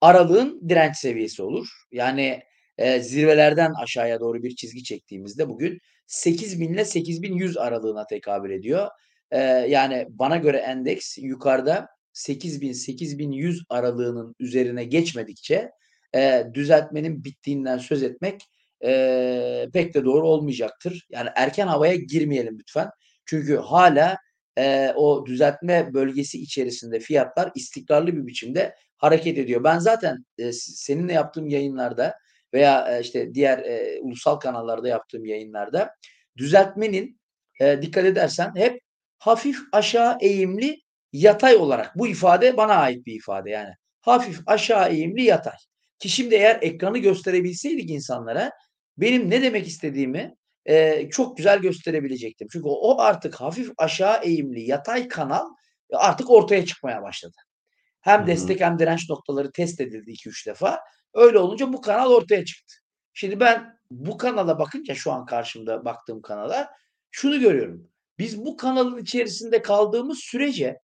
aralığın direnç seviyesi olur. Yani e, zirvelerden aşağıya doğru bir çizgi çektiğimizde bugün 8000 ile 8100 aralığına tekabül ediyor. E, yani bana göre endeks yukarıda 8000-8100 aralığının üzerine geçmedikçe e, düzeltmenin bittiğinden söz etmek e, pek de doğru olmayacaktır. Yani erken havaya girmeyelim lütfen. Çünkü hala e, o düzeltme bölgesi içerisinde fiyatlar istikrarlı bir biçimde hareket ediyor. Ben zaten e, seninle yaptığım yayınlarda veya e, işte diğer e, ulusal kanallarda yaptığım yayınlarda düzeltmenin e, dikkat edersen hep hafif aşağı eğimli yatay olarak bu ifade bana ait bir ifade yani. Hafif aşağı eğimli yatay. Ki şimdi eğer ekranı gösterebilseydik insanlara benim ne demek istediğimi e, çok güzel gösterebilecektim. Çünkü o artık hafif aşağı eğimli yatay kanal artık ortaya çıkmaya başladı. Hem Hı-hı. destek hem direnç noktaları test edildi 2-3 defa. Öyle olunca bu kanal ortaya çıktı. Şimdi ben bu kanala bakınca şu an karşımda baktığım kanala şunu görüyorum. Biz bu kanalın içerisinde kaldığımız sürece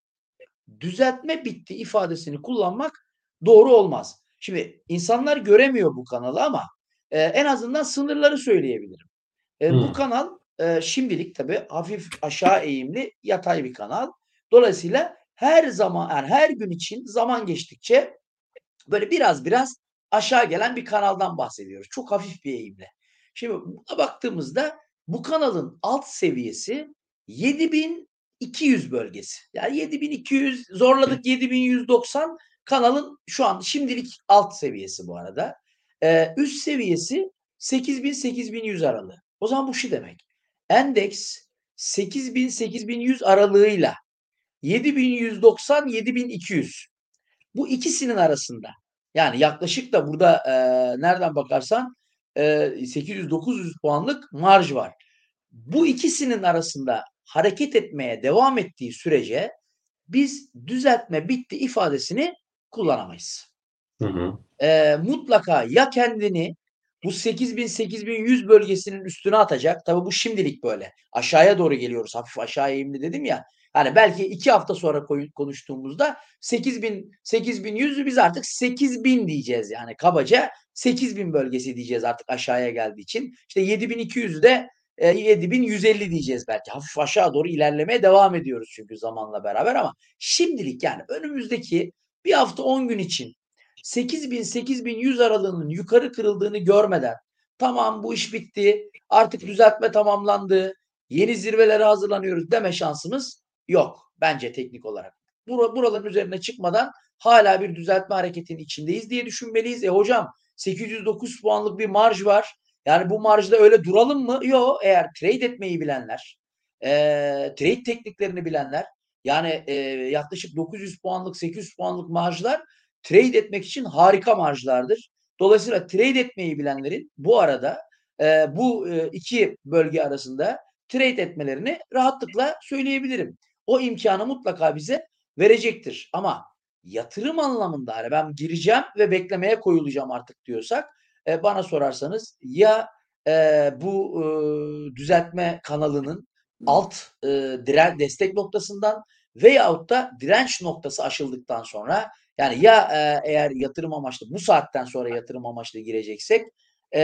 düzeltme bitti ifadesini kullanmak doğru olmaz. Şimdi insanlar göremiyor bu kanalı ama e, en azından sınırları söyleyebilirim. E, bu Hmm. kanal e, şimdilik tabii hafif aşağı eğimli yatay bir kanal. Dolayısıyla her zaman yani her gün için zaman geçtikçe böyle biraz biraz aşağı gelen bir kanaldan bahsediyoruz. Çok hafif bir eğimle. Şimdi buna baktığımızda bu kanalın alt seviyesi 7200 bölgesi. Yani 7200 zorladık 7190 kanalın şu an şimdilik alt seviyesi bu arada. Ee, üst seviyesi 8000-8100 aralığı. O zaman bu şu demek. Endeks 8000-8100 aralığıyla 7190-7200 bu ikisinin arasında yani yaklaşık da burada e, nereden bakarsan e, 800-900 puanlık marj var. Bu ikisinin arasında hareket etmeye devam ettiği sürece biz düzeltme bitti ifadesini kullanamayız. Hı hı. E, mutlaka ya kendini bu 8000-8100 bölgesinin üstüne atacak. Tabii bu şimdilik böyle. Aşağıya doğru geliyoruz. Hafif aşağı eğimli dedim ya. Hani belki iki hafta sonra konuştuğumuzda 8000 8100'ü biz artık 8000 diyeceğiz yani kabaca 8000 bölgesi diyeceğiz artık aşağıya geldiği için. İşte 7200'ü de e, 7150 diyeceğiz belki. Hafif aşağı doğru ilerlemeye devam ediyoruz çünkü zamanla beraber ama şimdilik yani önümüzdeki bir hafta 10 gün için 8000-8100 aralığının yukarı kırıldığını görmeden tamam bu iş bitti artık düzeltme tamamlandı yeni zirvelere hazırlanıyoruz deme şansımız yok bence teknik olarak. Bura, buraların üzerine çıkmadan hala bir düzeltme hareketinin içindeyiz diye düşünmeliyiz. E hocam 809 puanlık bir marj var. Yani bu marjda öyle duralım mı? Yok. Eğer trade etmeyi bilenler, e, trade tekniklerini bilenler yani e, yaklaşık 900 puanlık 800 puanlık marjlar trade etmek için harika marjlardır. Dolayısıyla trade etmeyi bilenlerin bu arada e, bu e, iki bölge arasında trade etmelerini rahatlıkla söyleyebilirim. O imkanı mutlaka bize verecektir. Ama yatırım anlamında hani ben gireceğim ve beklemeye koyulacağım artık diyorsak e, bana sorarsanız ya e, bu e, düzeltme kanalının alt e, diren destek noktasından veyahut da direnç noktası aşıldıktan sonra yani ya e, eğer yatırım amaçlı bu saatten sonra yatırım amaçlı gireceksek e,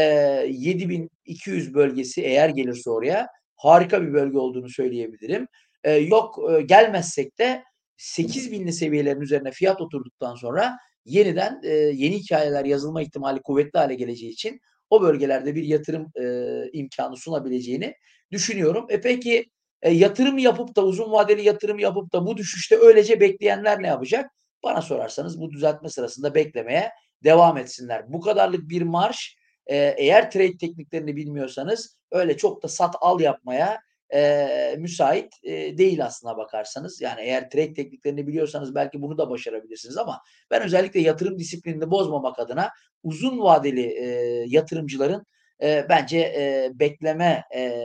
7200 bölgesi eğer gelirse oraya harika bir bölge olduğunu söyleyebilirim. E, yok e, gelmezsek de 8000'li seviyelerin üzerine fiyat oturduktan sonra yeniden e, yeni hikayeler yazılma ihtimali kuvvetli hale geleceği için o bölgelerde bir yatırım e, imkanı sunabileceğini düşünüyorum. E peki e, yatırım yapıp da uzun vadeli yatırım yapıp da bu düşüşte öylece bekleyenler ne yapacak? Bana sorarsanız bu düzeltme sırasında beklemeye devam etsinler. Bu kadarlık bir marş e, eğer trade tekniklerini bilmiyorsanız öyle çok da sat al yapmaya e, müsait e, değil aslına bakarsanız. Yani eğer trade tekniklerini biliyorsanız belki bunu da başarabilirsiniz ama ben özellikle yatırım disiplinini bozmamak adına uzun vadeli e, yatırımcıların e, bence e, bekleme e,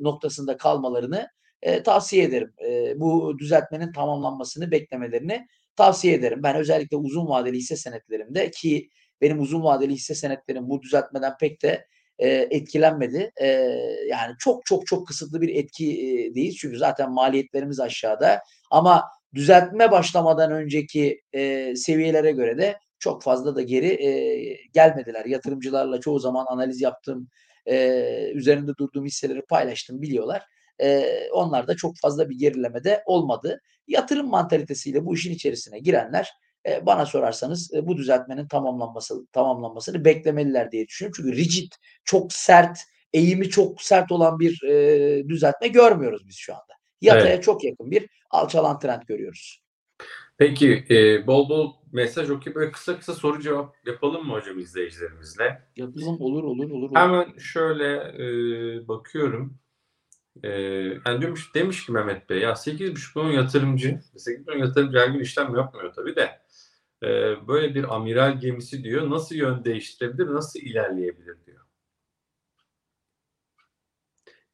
noktasında kalmalarını e, tavsiye ederim. E, bu düzeltmenin tamamlanmasını beklemelerini tavsiye ederim. Ben özellikle uzun vadeli hisse senetlerimde ki benim uzun vadeli hisse senetlerim bu düzeltmeden pek de e, etkilenmedi. E, yani çok çok çok kısıtlı bir etkideyiz. Çünkü zaten maliyetlerimiz aşağıda. Ama düzeltme başlamadan önceki e, seviyelere göre de çok fazla da geri e, gelmediler. Yatırımcılarla çoğu zaman analiz yaptım, e, üzerinde durduğum hisseleri paylaştım biliyorlar. E, onlar da çok fazla bir gerilemede olmadı. Yatırım mantalitesiyle bu işin içerisine girenler e, bana sorarsanız e, bu düzeltmenin tamamlanması tamamlanmasını beklemeliler diye düşünüyorum. Çünkü rigid, çok sert, eğimi çok sert olan bir e, düzeltme görmüyoruz biz şu anda. Yataya Evet. çok yakın bir alçalan trend görüyoruz. Peki e, bol bol mesaj okuyup böyle kısa kısa soru cevap yapalım mı hocam izleyicilerimizle? Yapalım olur olur olur. olur. Hemen şöyle e, bakıyorum. E, yani demiş, demiş ki Mehmet Bey ya 8,5 milyon yatırımcı 8 milyon yatırımcı her gün işlem yapmıyor tabii de e, böyle bir amiral gemisi diyor nasıl yön değiştirebilir nasıl ilerleyebilir diyor.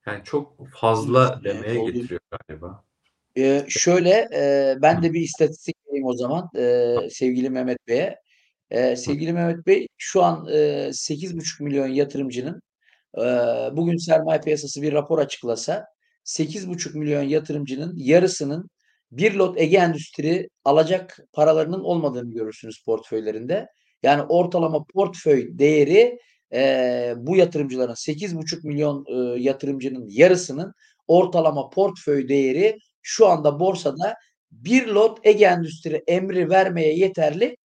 Yani çok fazla demeye oldu. getiriyor galiba. Ee, şöyle e, ben de bir istatistik vereyim o zaman e, sevgili Mehmet Bey'e. E, sevgili Mehmet Bey şu an e, 8,5 milyon yatırımcının e, bugün sermaye piyasası bir rapor açıklasa 8,5 milyon yatırımcının yarısının bir lot Ege Endüstri alacak paralarının olmadığını görürsünüz portföylerinde. Yani ortalama portföy değeri e, bu yatırımcıların 8,5 milyon e, yatırımcının yarısının ortalama portföy değeri şu anda borsada bir lot Ege Endüstri emri vermeye yeterli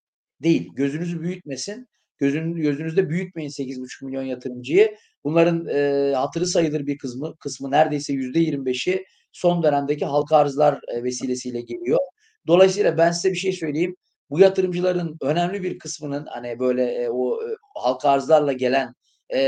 değil. Gözünüzü büyütmesin. Gözün, gözünüzde büyütmeyin 8,5 milyon yatırımcıyı. Bunların e, hatırı sayılır bir kısmı, kısmı neredeyse %25'i son dönemdeki halka arzlar e, vesilesiyle geliyor. Dolayısıyla ben size bir şey söyleyeyim. Bu yatırımcıların önemli bir kısmının hani böyle e, o e, halka arzlarla gelen e,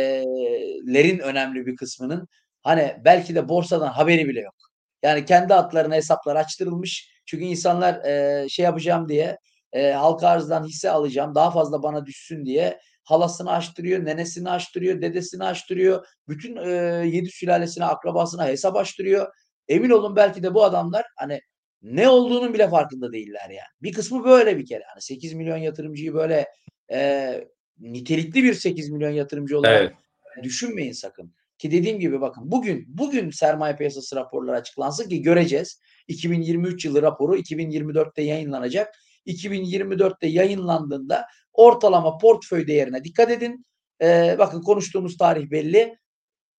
lerin önemli bir kısmının hani belki de borsadan haberi bile yok. Yani kendi adlarına hesaplar açtırılmış. Çünkü insanlar şey yapacağım diye e, halka arzdan hisse alacağım daha fazla bana düşsün diye halasını açtırıyor, nenesini açtırıyor, dedesini açtırıyor. Bütün e, yedi sülalesine, akrabasına hesap açtırıyor. Emin olun belki de bu adamlar hani ne olduğunun bile farkında değiller yani. Bir kısmı böyle bir kere. Yani 8 milyon yatırımcıyı böyle e, nitelikli bir 8 milyon yatırımcı olarak Evet. düşünmeyin sakın. Ki dediğim gibi bakın bugün bugün sermaye piyasası raporları açıklansın ki göreceğiz. 2023 yılı raporu 2024'te yayınlanacak. 2024'te yayınlandığında ortalama portföy değerine dikkat edin. Ee, bakın konuştuğumuz tarih belli.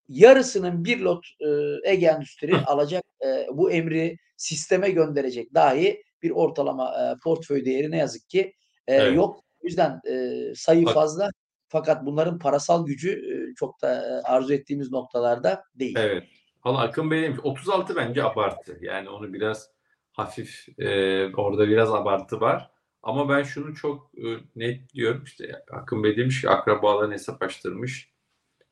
Yarısının bir lot e, Ege Endüstri alacak e, bu emri sisteme gönderecek dahi bir ortalama e, portföy değeri ne yazık ki e, Evet. yok. O yüzden e, sayı Bak- fazla fakat bunların parasal gücü e, çok da e, arzu ettiğimiz noktalarda değil. Evet. Valla Akın Bey demiş 36 bence abartı. Yani onu biraz hafif e, orada biraz abartı var. Ama ben şunu çok e, net diyorum işte Akın Bey demiş ki akrabalarını hesap açtırmış.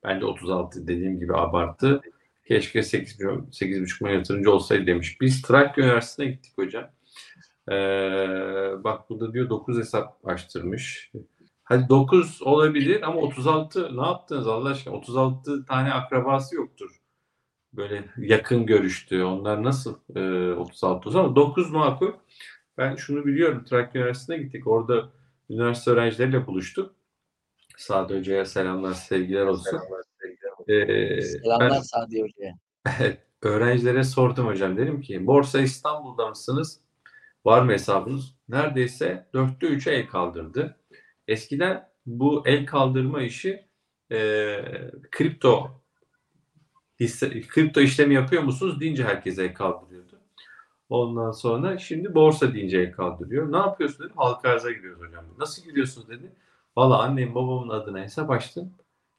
Bence 36 dediğim gibi abartı. Keşke 8 milyon, 8,5 milyon yatırımcı olsaydı demiş. Biz Trakya Üniversitesi'ne gittik hocam. Ee, bak burada diyor 9 hesap açtırmış. Hadi 9 olabilir ama 36 ne yaptınız Allah aşkına? 36 tane akrabası yoktur. Böyle yakın görüştü. Onlar nasıl e, 36 olsa ama 9 makul. Ben şunu biliyorum. Trakya Üniversitesi'ne gittik. Orada üniversite öğrencileriyle buluştuk. Sadi Hoca'ya selamlar, sevgiler olsun. Ee, Selamlar ben- Sadi Hoca'ya. Evet, öğrencilere sordum hocam. Dedim ki Borsa İstanbul'da mısınız? Var mı hesabınız? Neredeyse dörtte üçe el kaldırdı. Eskiden bu el kaldırma işi e, kripto hisse, kripto işlemi yapıyor musunuz deyince herkese el kaldırıyordu. Ondan sonra şimdi borsa deyince el kaldırıyor. Ne yapıyorsun dedim. Halka arza giriyoruz hocam. Nasıl giriyorsunuz dedi. Valla annem babamın adına hesap açtım.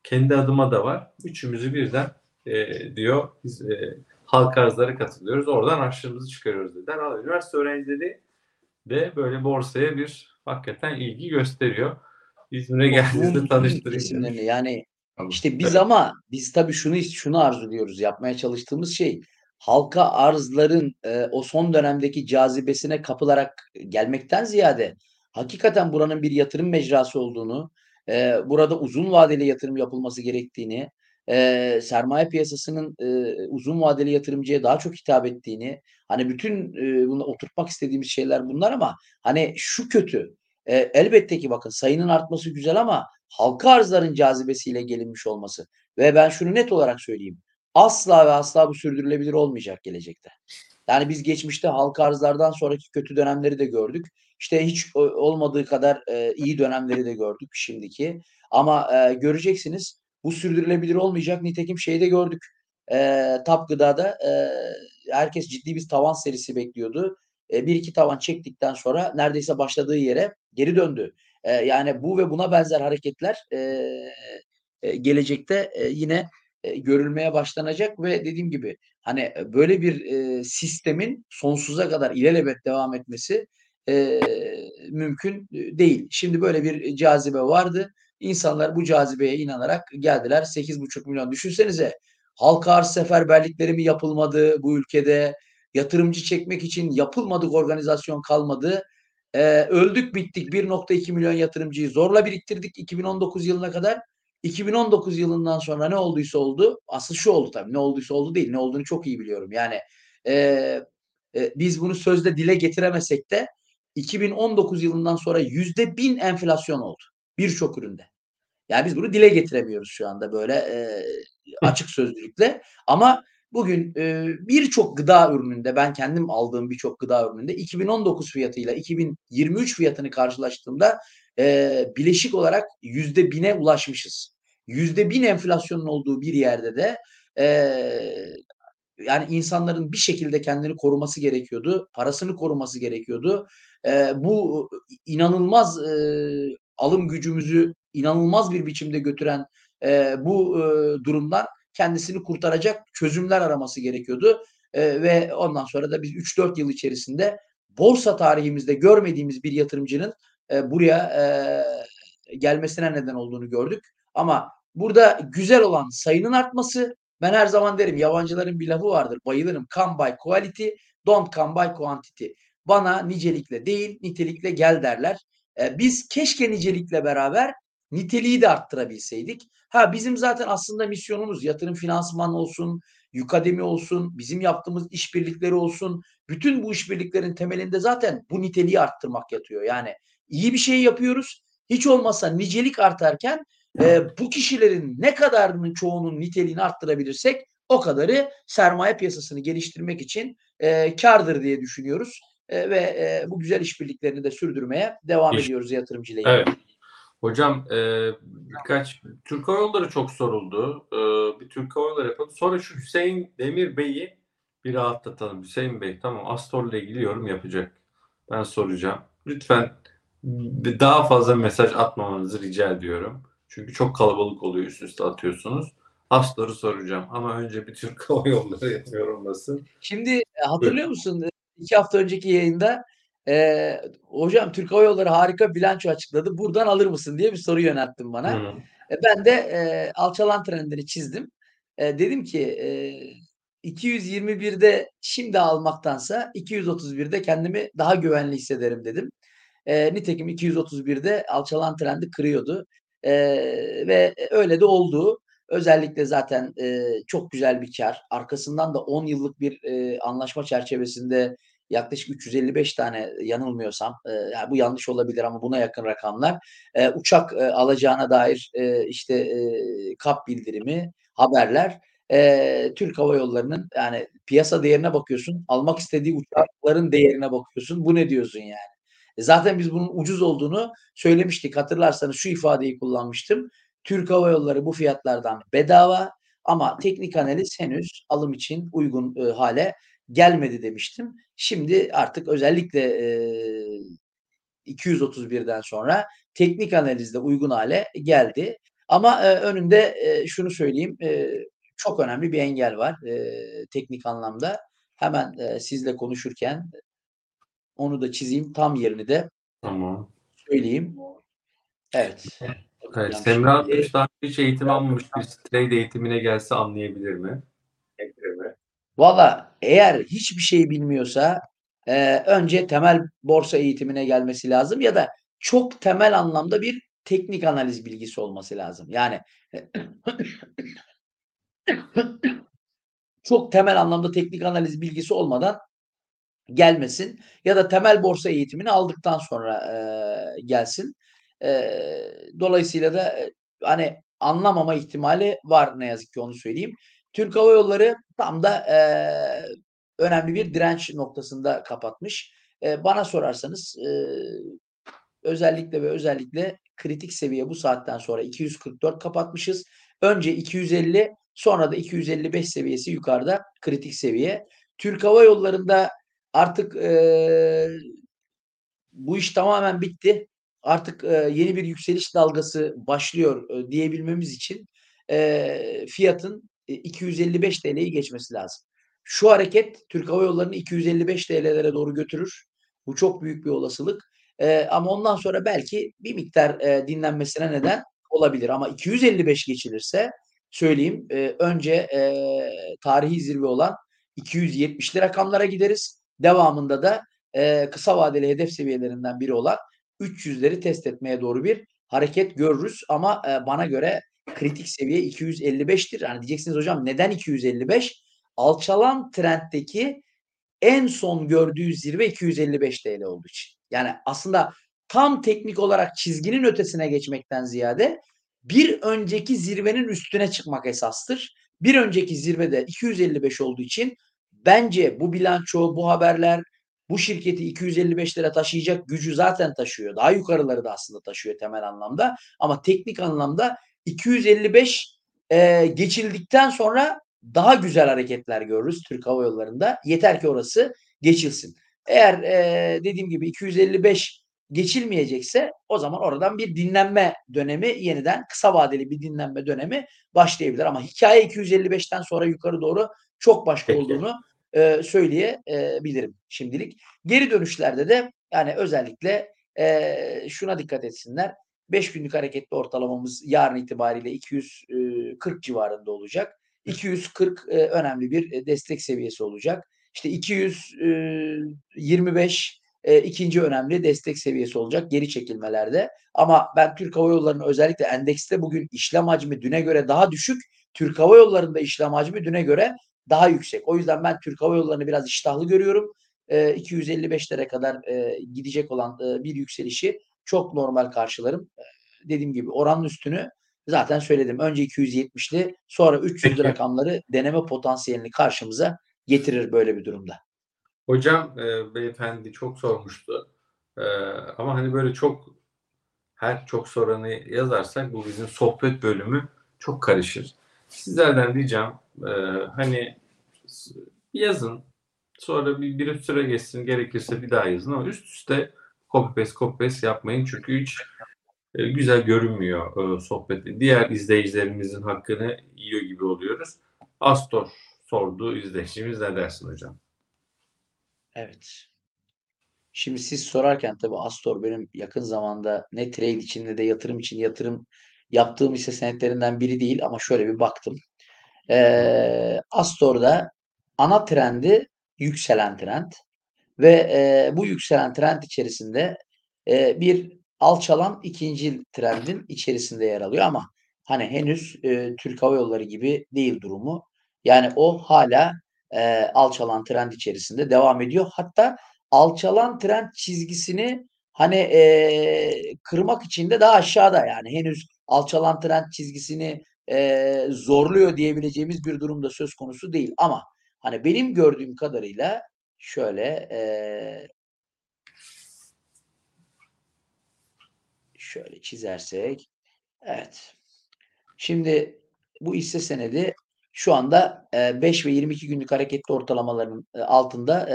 Kendi adıma da var. Üçümüzü birden e, diyor biz e, halka arzlara katılıyoruz. Oradan harçlığımızı çıkarıyoruz dediler. Ama Üniversite öğrencileri de böyle borsaya bir hakikaten ilgi gösteriyor. İzmir'e geldiğinizde tanıştırayım. yani. İşte biz Evet. ama biz tabii şunu şunu arzuluyoruz yapmaya çalıştığımız şey halka arzların e, o son dönemdeki cazibesine kapılarak gelmekten ziyade hakikaten buranın bir yatırım mecrası olduğunu, e, burada uzun vadeli yatırım yapılması gerektiğini, e, sermaye piyasasının e, uzun vadeli yatırımcıya daha çok hitap ettiğini, hani bütün e, bunu oturtmak istediğimiz şeyler bunlar ama hani şu kötü. E, elbette ki bakın sayının artması güzel ama halka arzların cazibesiyle gelinmiş olması ve ben şunu net olarak söyleyeyim. Asla ve asla bu sürdürülebilir olmayacak gelecekte. Yani biz geçmişte halka arzlardan sonraki kötü dönemleri de gördük. İşte hiç o- olmadığı kadar e, iyi dönemleri de gördük şimdiki. Ama e, göreceksiniz bu sürdürülebilir olmayacak. Nitekim şeyi de gördük. E, Tap Gıda'da e, herkes ciddi bir tavan serisi bekliyordu. E, bir iki tavan çektikten sonra neredeyse başladığı yere geri döndü. E, yani bu ve buna benzer hareketler e, e, gelecekte e, yine e, görülmeye başlanacak ve dediğim gibi hani e, böyle bir e, sistemin sonsuza kadar ilelebet devam etmesi e, mümkün değil. Şimdi böyle bir cazibe vardı. İnsanlar bu cazibeye inanarak geldiler. 8,5 milyon düşünsenize halka arz seferberlikleri mi yapılmadı bu ülkede? Yatırımcı çekmek için yapılmadık organizasyon kalmadı. Ee, öldük bittik 1.2 milyon yatırımcıyı zorla biriktirdik 2019 yılına kadar. 2019 yılından sonra ne olduysa oldu. Asıl şu oldu tabii. Ne olduysa oldu değil. Ne olduğunu çok iyi biliyorum. Yani e, e, biz bunu sözde dile getiremesek de 2019 yılından sonra yüzde bin enflasyon oldu. Birçok üründe. Yani biz bunu dile getiremiyoruz şu anda böyle e, açık sözlülükle. Ama bugün e, birçok gıda ürününde ben kendim aldığım birçok gıda ürününde 2019 fiyatıyla 2023 fiyatını karşılaştığımda e, bileşik olarak yüzde bine ulaşmışız. Yüzde bin enflasyonun olduğu bir yerde de e, yani insanların bir şekilde kendini koruması gerekiyordu. Parasını koruması gerekiyordu. Bu inanılmaz alım gücümüzü inanılmaz bir biçimde götüren bu e, durumdan kendisini kurtaracak çözümler araması gerekiyordu. Ve ondan sonra da biz 3-4 yıl içerisinde borsa tarihimizde görmediğimiz bir yatırımcının buraya e, gelmesine neden olduğunu gördük. Ama burada güzel olan sayının artması ben her zaman derim yabancıların bir lafı vardır bayılırım come by quality don't come by quantity. Bana nicelikle değil nitelikle gel derler. E, biz keşke nicelikle beraber niteliği de arttırabilseydik. Ha bizim zaten aslında misyonumuz yatırım finansman olsun, Yukademi olsun, bizim yaptığımız işbirlikleri olsun. Bütün bu işbirliklerin temelinde zaten bu niteliği arttırmak yatıyor. Yani iyi bir şey yapıyoruz. hiç olmazsa nicelik artarken e, bu kişilerin ne kadarının çoğunun niteliğini arttırabilirsek o kadarı sermaye piyasasını geliştirmek için e, kardır diye düşünüyoruz. E, ve e, bu güzel işbirliklerini de sürdürmeye devam İş- ediyoruz yatırımcıyla. Evet. Hocam e, birkaç Türk Hava Yolları çok soruldu. E, bir Türk Hava Yolları yapalım. Sonra şu Hüseyin Demir Bey'i bir rahatlatalım. Hüseyin Bey tamam Astor'la ilgili yorum yapacak. Ben soracağım. Lütfen daha fazla mesaj atmamanızı rica ediyorum. Çünkü çok kalabalık oluyor üst üste atıyorsunuz. Astor'u soracağım ama önce bir Türk Hava Yolları *laughs* yorumlasın. Şimdi e, hatırlıyor musun? İki hafta önceki yayında e, hocam Türk Hava Yolları harika bilanço açıkladı. Buradan alır mısın diye bir soru yönelttin bana. E, ben de e, alçalan trendini çizdim. E, dedim ki e, 221'de şimdi almaktansa 231'de kendimi daha güvenli hissederim dedim. E, nitekim 231'de alçalan trendi kırıyordu. E, ve öyle de oldu. Özellikle zaten e, çok güzel bir kar. Arkasından da 10 yıllık bir e, anlaşma çerçevesinde yaklaşık 355 tane yanılmıyorsam, e, yani bu yanlış olabilir ama buna yakın rakamlar e, uçak e, alacağına dair e, işte e, kap bildirimi, haberler. E, Türk Hava Yolları'nın yani piyasa değerine bakıyorsun, almak istediği uçakların değerine bakıyorsun. Bu ne diyorsun yani? E, zaten biz bunun ucuz olduğunu söylemiştik. Hatırlarsanız şu ifadeyi kullanmıştım. Türk Hava Yolları bu fiyatlardan bedava ama teknik analiz henüz alım için uygun e, hale gelmedi demiştim. Şimdi artık özellikle e, 231'den sonra teknik analizde uygun hale geldi. Ama e, önünde e, şunu söyleyeyim, e, çok önemli bir engel var e, teknik anlamda. Hemen e, sizle konuşurken onu da çizeyim, tam yerini de Tamam. söyleyeyim. Evet. Evet, Yani Semra şimdi- Atmış daha hiç eğitim almamış bir trade eğitimine gelse anlayabilir mi? Valla eğer hiçbir şey bilmiyorsa e, önce temel borsa eğitimine gelmesi lazım ya da çok temel anlamda bir teknik analiz bilgisi olması lazım. Yani *coughs* çok temel anlamda teknik analiz bilgisi olmadan gelmesin ya da temel borsa eğitimini aldıktan sonra e, gelsin. E, dolayısıyla da e, hani anlamama ihtimali var ne yazık ki onu söyleyeyim. Türk Hava Yolları tam da e, önemli bir direnç noktasında kapatmış. E, bana sorarsanız e, özellikle ve özellikle kritik seviye bu saatten sonra 244 kapatmışız. Önce 250 sonra da 255 seviyesi yukarıda kritik seviye. Türk Hava Yolları'nda artık e, bu iş tamamen bitti. Artık e, yeni bir yükseliş dalgası başlıyor e, diyebilmemiz için e, fiyatın e, 255 TL'yi geçmesi lazım. Şu hareket Türk Hava Yolları'nı 255 TL'lere doğru götürür. Bu çok büyük bir olasılık. E, ama ondan sonra belki bir miktar e, dinlenmesine neden olabilir. Ama 255 geçilirse söyleyeyim e, önce e, tarihi zirve olan 270'li rakamlara gideriz. Devamında da e, kısa vadeli hedef seviyelerinden biri olan 300'leri test etmeye doğru bir hareket görürüz. Ama e, bana göre kritik seviye 255'tir. Yani diyeceksiniz hocam neden 255? Alçalan trenddeki en son gördüğü zirve 255 TL olduğu için. Yani aslında tam teknik olarak çizginin ötesine geçmekten ziyade bir önceki zirvenin üstüne çıkmak esastır. Bir önceki zirvede 255 olduğu için bence bu bilanço, bu haberler bu şirketi 255 lira taşıyacak gücü zaten taşıyor. Daha yukarıları da aslında taşıyor temel anlamda. Ama teknik anlamda 255 e, geçildikten sonra daha güzel hareketler görürüz Türk Hava Yolları'nda. Yeter ki orası geçilsin. Eğer e, dediğim gibi 255 geçilmeyecekse o zaman oradan bir dinlenme dönemi yeniden kısa vadeli bir dinlenme dönemi başlayabilir. Ama hikaye 255'ten sonra yukarı doğru çok başka Peki. olduğunu e, söyleyebilirim şimdilik. Geri dönüşlerde de yani özellikle e, şuna dikkat etsinler. 5 günlük hareketli ortalamamız yarın itibariyle 240 civarında olacak. 240 e, önemli bir e, destek seviyesi olacak. İşte 225 e, ikinci önemli destek seviyesi olacak geri çekilmelerde. Ama ben Türk Hava Yolları'nın özellikle endekste bugün işlem hacmi düne göre daha düşük. Türk Hava Yolları'nda işlem hacmi düne göre daha yüksek. O yüzden ben Türk Hava Yolları'nı biraz iştahlı görüyorum. E, 255'lere kadar e, gidecek olan e, bir yükselişi çok normal karşılarım. Eee, dediğim gibi oranın üstünü zaten söyledim. Önce 270'li sonra 300'lü Peki. rakamları deneme potansiyelini karşımıza getirir böyle bir durumda. Hocam e, beyefendi çok sormuştu. E, ama hani böyle çok her çok soranı yazarsak bu bizim sohbet bölümü çok karışır. Sizlerden ricam e, hani yazın sonra bir, bir süre geçsin gerekirse bir daha yazın ama üst üste copy paste copy paste yapmayın çünkü hiç e, güzel görünmüyor e, sohbet. Diğer izleyicilerimizin hakkını yiyor gibi oluyoruz. Astor sorduğu izleyicimiz ne dersin hocam? Evet. Şimdi siz sorarken tabii Astor benim yakın zamanda ne trade için ne de yatırım için yatırım yaptığım hisse senetlerinden biri değil ama şöyle bir baktım. Eee Astor'da ana trendi yükselen trend ve eee, bu yükselen trend içerisinde eee, bir alçalan ikincil trendin içerisinde yer alıyor ama hani henüz eee, Türk Hava Yolları gibi değil durumu. Yani o hala eee, alçalan trend içerisinde devam ediyor. Hatta alçalan trend çizgisini hani eee, kırmak için de daha aşağıda yani henüz alçalan trend çizgisini eee, zorluyor diyebileceğimiz bir durumda söz konusu değil. Ama hani benim gördüğüm kadarıyla şöyle eee şöyle çizersek evet. Şimdi bu hisse senedi şu anda eee, 5 ve 22 günlük hareketli ortalamaların altında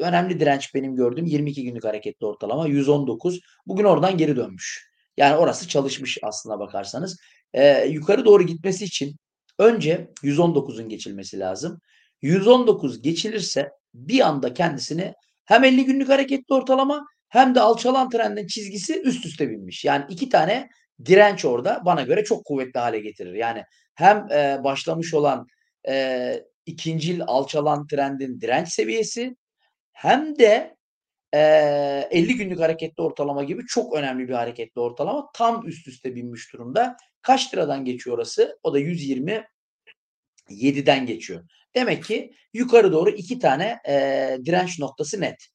önemli direnç benim gördüğüm 22 günlük hareketli ortalama 119. Bugün oradan geri dönmüş. Yani orası çalışmış aslına bakarsanız. Eee, yukarı doğru gitmesi için önce 119'un geçilmesi lazım. 119 geçilirse bir anda kendisini hem 50 günlük hareketli ortalama hem de alçalan trendin çizgisi üst üste binmiş. Yani iki tane direnç orada bana göre çok kuvvetli hale getirir. Yani hem eee, başlamış olan eee, ikincil alçalan trendin direnç seviyesi hem de eee 50 günlük hareketli ortalama gibi çok önemli bir hareketli ortalama tam üst üste binmiş durumda. Kaç liradan geçiyor orası? O da 127'den geçiyor. Demek ki yukarı doğru iki tane eee, direnç noktası net.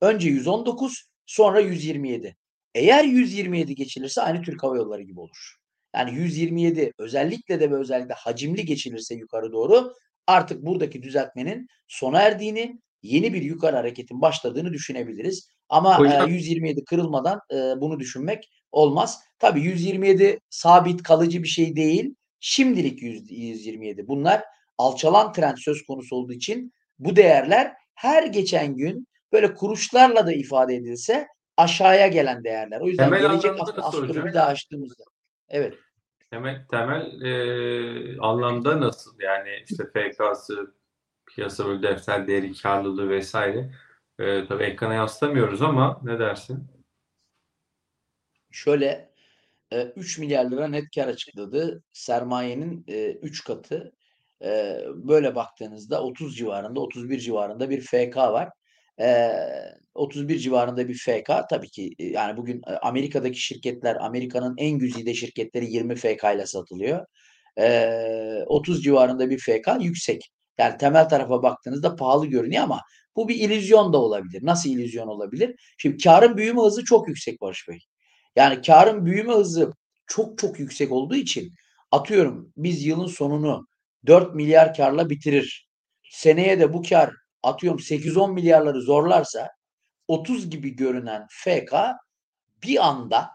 Önce 119 sonra 127. Eğer 127 geçilirse aynı Türk Hava Yolları gibi olur. Yani 127 özellikle de ve özellikle hacimli geçilirse yukarı doğru artık buradaki düzeltmenin sona erdiğini, yeni bir yukarı hareketin başladığını düşünebiliriz. Ama Hocam- eee, 127 kırılmadan eee, bunu düşünmek olmaz. Tabii 127 sabit kalıcı bir şey değil. Şimdilik 100 127. Bunlar alçalan trend söz konusu olduğu için bu değerler her geçen gün böyle kuruşlarla da ifade edilse aşağıya gelen değerler. O yüzden Temel gelecek hafta bir daha açtığımızda. Evet. Temel, temel e, anlamda nasıl? Yani işte FK'sı, piyasa defter değeri, karlılığı vesaire. E, tabii ekrana yansıtamıyoruz ama ne dersin? Şöyle e, 3 milyar lira net kar açıkladı. Sermayenin e, 3 katı. E, böyle baktığınızda 30 civarında, 31 civarında bir FK var. E, 31 civarında bir FK tabii ki e, yani bugün e, Amerika'daki şirketler, Amerika'nın en güzide şirketleri 20 FK ile satılıyor. E, 30 civarında bir FK yüksek. Yani temel tarafa baktığınızda pahalı görünüyor ama bu bir illüzyon da olabilir. Nasıl illüzyon olabilir? Şimdi karın büyüme hızı çok yüksek Barış Bey. Yani karın büyüme hızı çok çok yüksek olduğu için atıyorum biz yılın sonunu 4 milyar karla bitirir. Seneye de bu kar atıyorum 8-10 milyarları zorlarsa 30 gibi görünen FK bir anda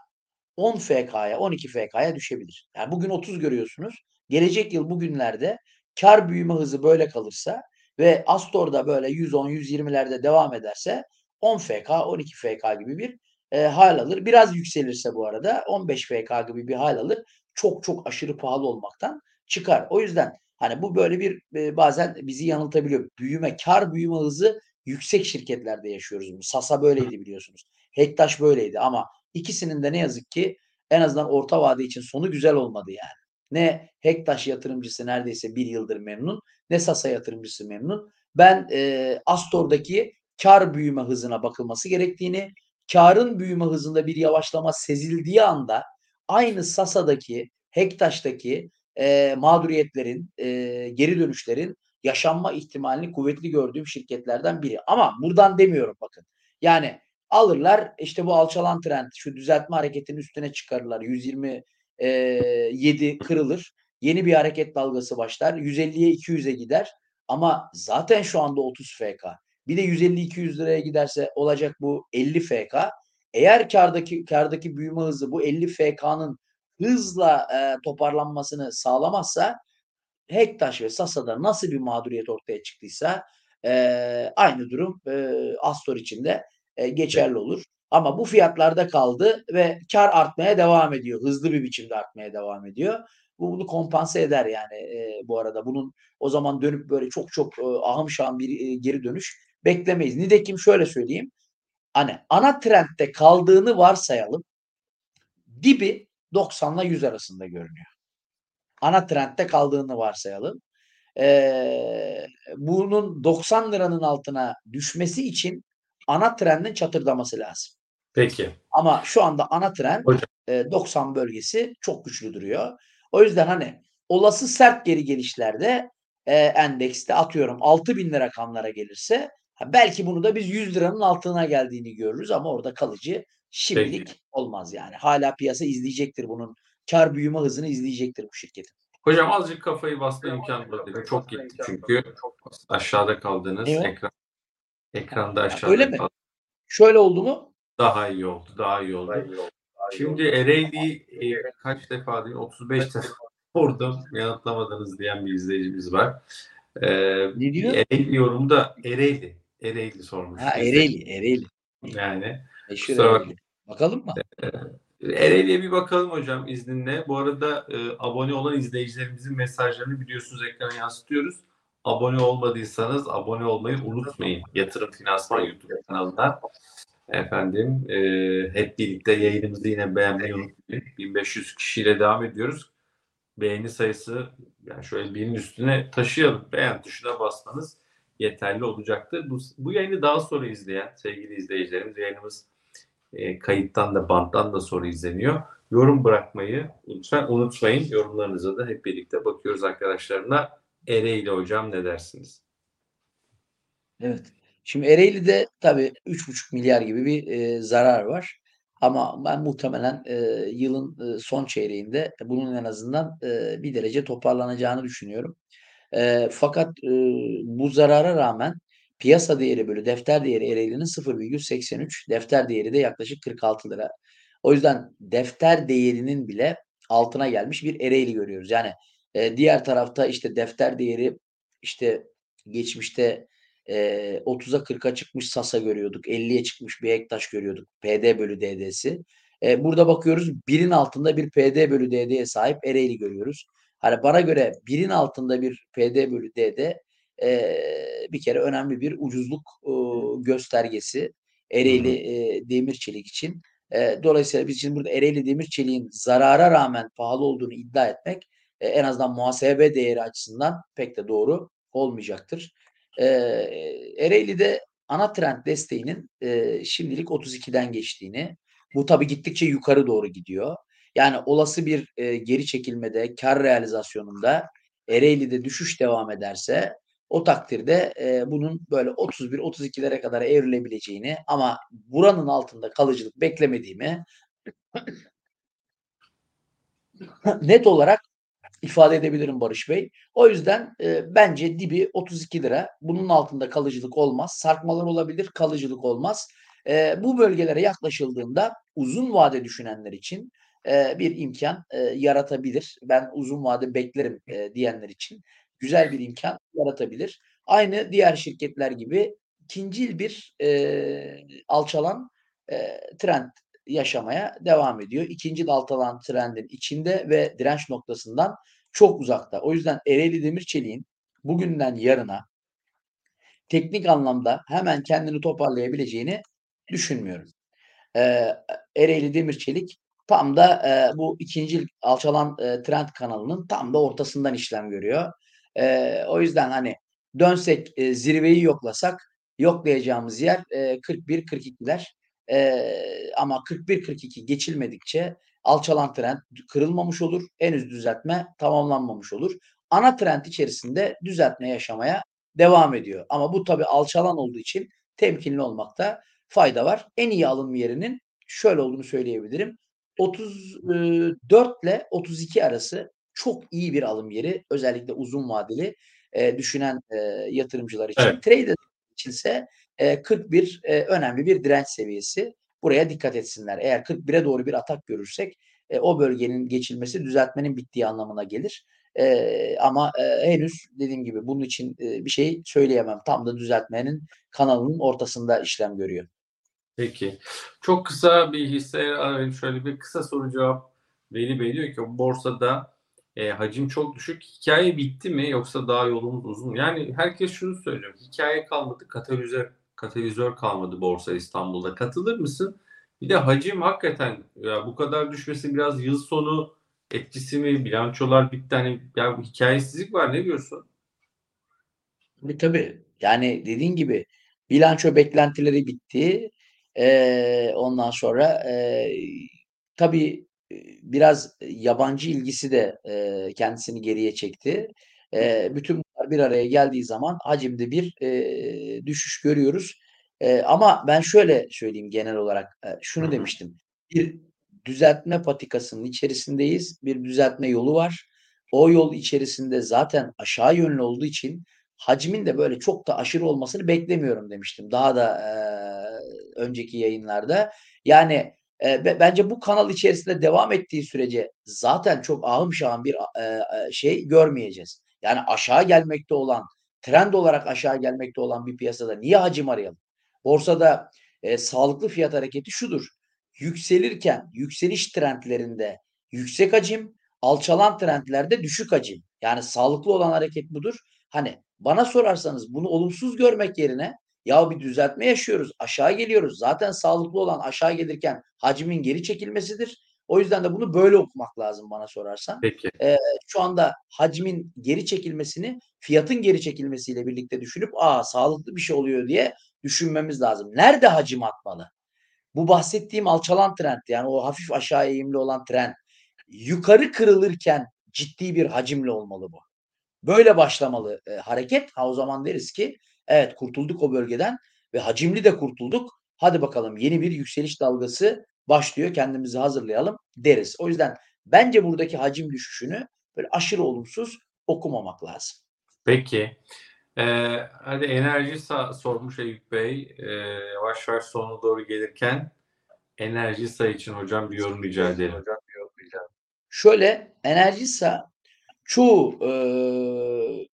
10 FK'ya 12 FK'ya düşebilir. Yani bugün 30 görüyorsunuz. Gelecek yıl bugünlerde kar büyüme hızı böyle kalırsa ve Astor'da böyle 110-120'lerde devam ederse 10 FK 12 FK gibi bir e, hal alır. Biraz yükselirse bu arada 15 FK gibi bir hal alır. Çok çok aşırı pahalı olmaktan çıkar. O yüzden hani bu böyle bir e, bazen bizi yanıltabiliyor. Büyüme, kar büyüme hızı yüksek şirketlerde yaşıyoruz. Sasa böyleydi biliyorsunuz. Hektaş böyleydi ama ikisinin de ne yazık ki en azından orta vade için sonu güzel olmadı yani. Ne Hektaş yatırımcısı neredeyse bir yıldır memnun ne Sasa yatırımcısı memnun. Ben e, Astor'daki kar büyüme hızına bakılması gerektiğini, karın büyüme hızında bir yavaşlama sezildiği anda aynı Sasa'daki, Hektaş'taki e, mağduriyetlerin, e, geri dönüşlerin yaşanma ihtimalini kuvvetli gördüğüm şirketlerden biri. Ama buradan demiyorum bakın. Yani Alırlar işte bu alçalan trend şu düzeltme hareketinin üstüne çıkarırlar. 127 kırılır. Yeni bir hareket dalgası başlar. 150'ye 200'e gider. Ama zaten şu anda 30 FK. Bir de 150-200 liraya giderse olacak bu 50 FK. Eğer kardaki kardaki büyüme hızı bu 50 FK'nın hızla e, toparlanmasını sağlamazsa Hektaş ve Sasa'da nasıl bir mağduriyet ortaya çıktıysa e, aynı durum e, Astor için de e, geçerli olur. Ama bu fiyatlarda kaldı ve kar artmaya devam ediyor. Hızlı bir biçimde artmaya devam ediyor. Bu bunu kompanse eder yani e, bu arada. Bunun o zaman dönüp böyle çok çok e, ahım şahım bir e, geri dönüş beklemeyiz. Nitekim şöyle söyleyeyim. Hani ana trendde kaldığını varsayalım. Dibi 90 ile 100 arasında görünüyor. Ana trendde kaldığını varsayalım. Ee, bunun 90 liranın altına düşmesi için ana trendin çatırdaması lazım. Peki. Ama şu anda ana trend Hocam. e, 90 bölgesi çok güçlü duruyor. O yüzden hani olası sert geri gelişlerde e, endekste atıyorum 6000 lira rakamlara gelirse belki bunu da biz 100 liranın altına geldiğini görürüz ama orada kalıcı şimdilik olmaz yani. Hala piyasa izleyecektir bunun kar büyüme hızını izleyecektir bu şirketin. Hocam azıcık kafayı basma imkanı var. Çok gitti çünkü. Aşağıda kaldınız. Evet. Ekran, ekranda aşağıda öyle mi? kaldınız. Şöyle oldu mu? Daha iyi oldu. Daha iyi oldu. Şimdi Ereğli e, kaç defa değil 35 defa *laughs* vurdum yanıtlamadınız diyen bir izleyicimiz var. Ee, Ne diyor? Ereğli yorumda Ereğli. Ereğli sormuş. Ha. Ereğli, Ereğli. Yani Meşhur. Ereğli. Bakalım mı? Ereğli'ye bir bakalım hocam izninle. Bu arada e, abone olan izleyicilerimizin mesajlarını biliyorsunuz ekrana yansıtıyoruz. Abone olmadıysanız abone olmayı unutmayın. Yatırım Finansman YouTube kanalına. Efendim e, hep birlikte yayınımızı yine beğenmeyi unutmayın. 1500 kişiyle devam ediyoruz. Beğeni sayısı yani şöyle birinin üstüne taşıyalım. Beğen tuşuna basmanız yeterli olacaktır. Bu, bu yayını daha sonra izleyen sevgili izleyicilerimiz yayınımız e, kayıttan da banttan da sonra izleniyor. Yorum bırakmayı lütfen unutmayın. Yorumlarınıza da hep birlikte bakıyoruz arkadaşlarına. Ereğli hocam ne dersiniz? Evet. Şimdi Ereğli'de tabii 3,5 milyar gibi bir e, zarar var. Ama ben muhtemelen e, yılın e, son çeyreğinde bunun en azından e, bir derece toparlanacağını düşünüyorum. E, fakat e, bu zarara rağmen piyasa değeri böyle defter değeri Ereğli'nin 0,83, defter değeri de yaklaşık 46 lira. O yüzden defter değerinin bile altına gelmiş bir Ereğli görüyoruz. Yani e, diğer tarafta işte defter değeri işte geçmişte e, 30'a 40'a çıkmış Sasa görüyorduk. 50'ye çıkmış bir Ektaş görüyorduk. PD bölü DD'si. E, burada bakıyoruz birin altında bir PD bölü DD'ye sahip Ereğli görüyoruz. Hani bana göre birin altında bir PD bölü DD e, bir kere önemli bir ucuzluk e, göstergesi Ereğli e, demir çelik için. E, dolayısıyla biz şimdi burada Ereğli demir çeliğin zarara rağmen pahalı olduğunu iddia etmek e, en azından muhasebe değeri açısından pek de doğru olmayacaktır. E, Ereğli'de ana trend desteğinin e, şimdilik 32'den geçtiğini, bu tabii gittikçe yukarı doğru gidiyor. Yani olası bir e, geri çekilmede, kar realizasyonunda Ereğli'de düşüş devam ederse o takdirde e, bunun böyle 31-32'lere kadar evrilebileceğini ama buranın altında kalıcılık beklemediğimi *coughs* net olarak ifade edebilirim Barış Bey. O yüzden e, bence dibi 32 lira. Bunun altında kalıcılık olmaz. Sarkmalar olabilir, kalıcılık olmaz. E, bu bölgelere yaklaşıldığında uzun vade düşünenler için e, bir imkan e, yaratabilir. Ben uzun vade beklerim e, diyenler için güzel bir imkan yaratabilir. Aynı diğer şirketler gibi ikincil bir e, alçalan e, trend yaşamaya devam ediyor. İkinci alçalan trendin içinde ve direnç noktasından çok uzakta. O yüzden Ereğli Demirçelik'in bugünden yarına teknik anlamda hemen kendini toparlayabileceğini düşünmüyorum. Ee, Ereğli Demirçelik tam da e, bu ikinci alçalan e, trend kanalının tam da ortasından işlem görüyor. E, o yüzden hani dönsek e, zirveyi yoklasak yoklayacağımız yer e, 41-42'ler. E, ama 41-42 geçilmedikçe alçalan trend kırılmamış olur. Henüz düzeltme tamamlanmamış olur. Ana trend içerisinde düzeltme yaşamaya devam ediyor. Ama bu tabii alçalan olduğu için temkinli olmakta fayda var. En iyi alım yerinin şöyle olduğunu söyleyebilirim. 34 ile 32 arası çok iyi bir alım yeri. Özellikle uzun vadeli e, düşünen e, yatırımcılar için. Evet. Trader içinse e, 41 e, önemli bir direnç seviyesi. Buraya dikkat etsinler. Eğer 41'e doğru bir atak görürsek o bölgenin geçilmesi düzeltmenin bittiği anlamına gelir. Ama henüz dediğim gibi bunun için bir şey söyleyemem. Tam da düzeltmenin kanalının ortasında işlem görüyor. Peki. Çok kısa bir hisse arayayım. Şöyle bir kısa soru cevap Veli Bey diyor ki borsada e, hacim çok düşük. Hikaye bitti mi yoksa daha yolumuz uzun? Yani herkes şunu söylüyor. Hikaye kalmadı, katalizör katalizör kalmadı Borsa İstanbul'da. Katılır mısın? Bir de hacim hakikaten ya bu kadar düşmesi biraz yıl sonu etkisi mi? Bilançolar bitti. Hani ya hikayesizlik var. Ne diyorsun? Tabii tabii. Yani dediğin gibi bilanço beklentileri bitti. Eee, ondan sonra eee, tabii e, biraz yabancı ilgisi de eee, kendisini geriye çekti. Eee, bütün bir araya geldiği zaman hacimde bir eee, düşüş görüyoruz. Eee, ama ben şöyle söyleyeyim genel olarak e, şunu demiştim. Bir düzeltme patikasının içerisindeyiz. Bir düzeltme yolu var. O yol içerisinde zaten aşağı yönlü olduğu için hacmin de böyle çok da aşırı olmasını beklemiyorum demiştim. Daha da eee, önceki yayınlarda. Yani e, be- bence bu kanal içerisinde devam ettiği sürece zaten çok ahım şahım bir e, e, şey görmeyeceğiz. Yani aşağı gelmekte olan, trend olarak aşağı gelmekte olan bir piyasada niye hacim arayalım? Borsada e, sağlıklı fiyat hareketi şudur. Yükselirken yükseliş trendlerinde yüksek hacim, alçalan trendlerde düşük hacim. Yani sağlıklı olan hareket budur. Hani bana sorarsanız bunu olumsuz görmek yerine ya bir düzeltme yaşıyoruz, aşağı geliyoruz. Zaten sağlıklı olan aşağı gelirken hacmin geri çekilmesidir. O yüzden de bunu böyle okumak lazım bana sorarsan. Peki. Şu anda hacmin geri çekilmesini fiyatın geri çekilmesiyle birlikte düşünüp aa sağlıklı bir şey oluyor diye düşünmemiz lazım. Nerede hacim atmalı? Bu bahsettiğim alçalan trend yani o hafif aşağı eğimli olan trend yukarı kırılırken ciddi bir hacimle olmalı bu. Böyle başlamalı e, hareket. Ha o zaman deriz ki evet kurtulduk o bölgeden ve hacimli de kurtulduk. Hadi bakalım yeni bir yükseliş dalgası başlıyor. Kendimizi hazırlayalım deriz. O yüzden bence buradaki hacim düşüşünü böyle aşırı olumsuz okumamak lazım. Peki. Ee, hadi enerji sa- sormuş Eyüp Bey. Ee, yavaş yavaş sonuna doğru gelirken enerji sayı için hocam bir yorum rica edelim. Şöyle enerjisa çoğu eee,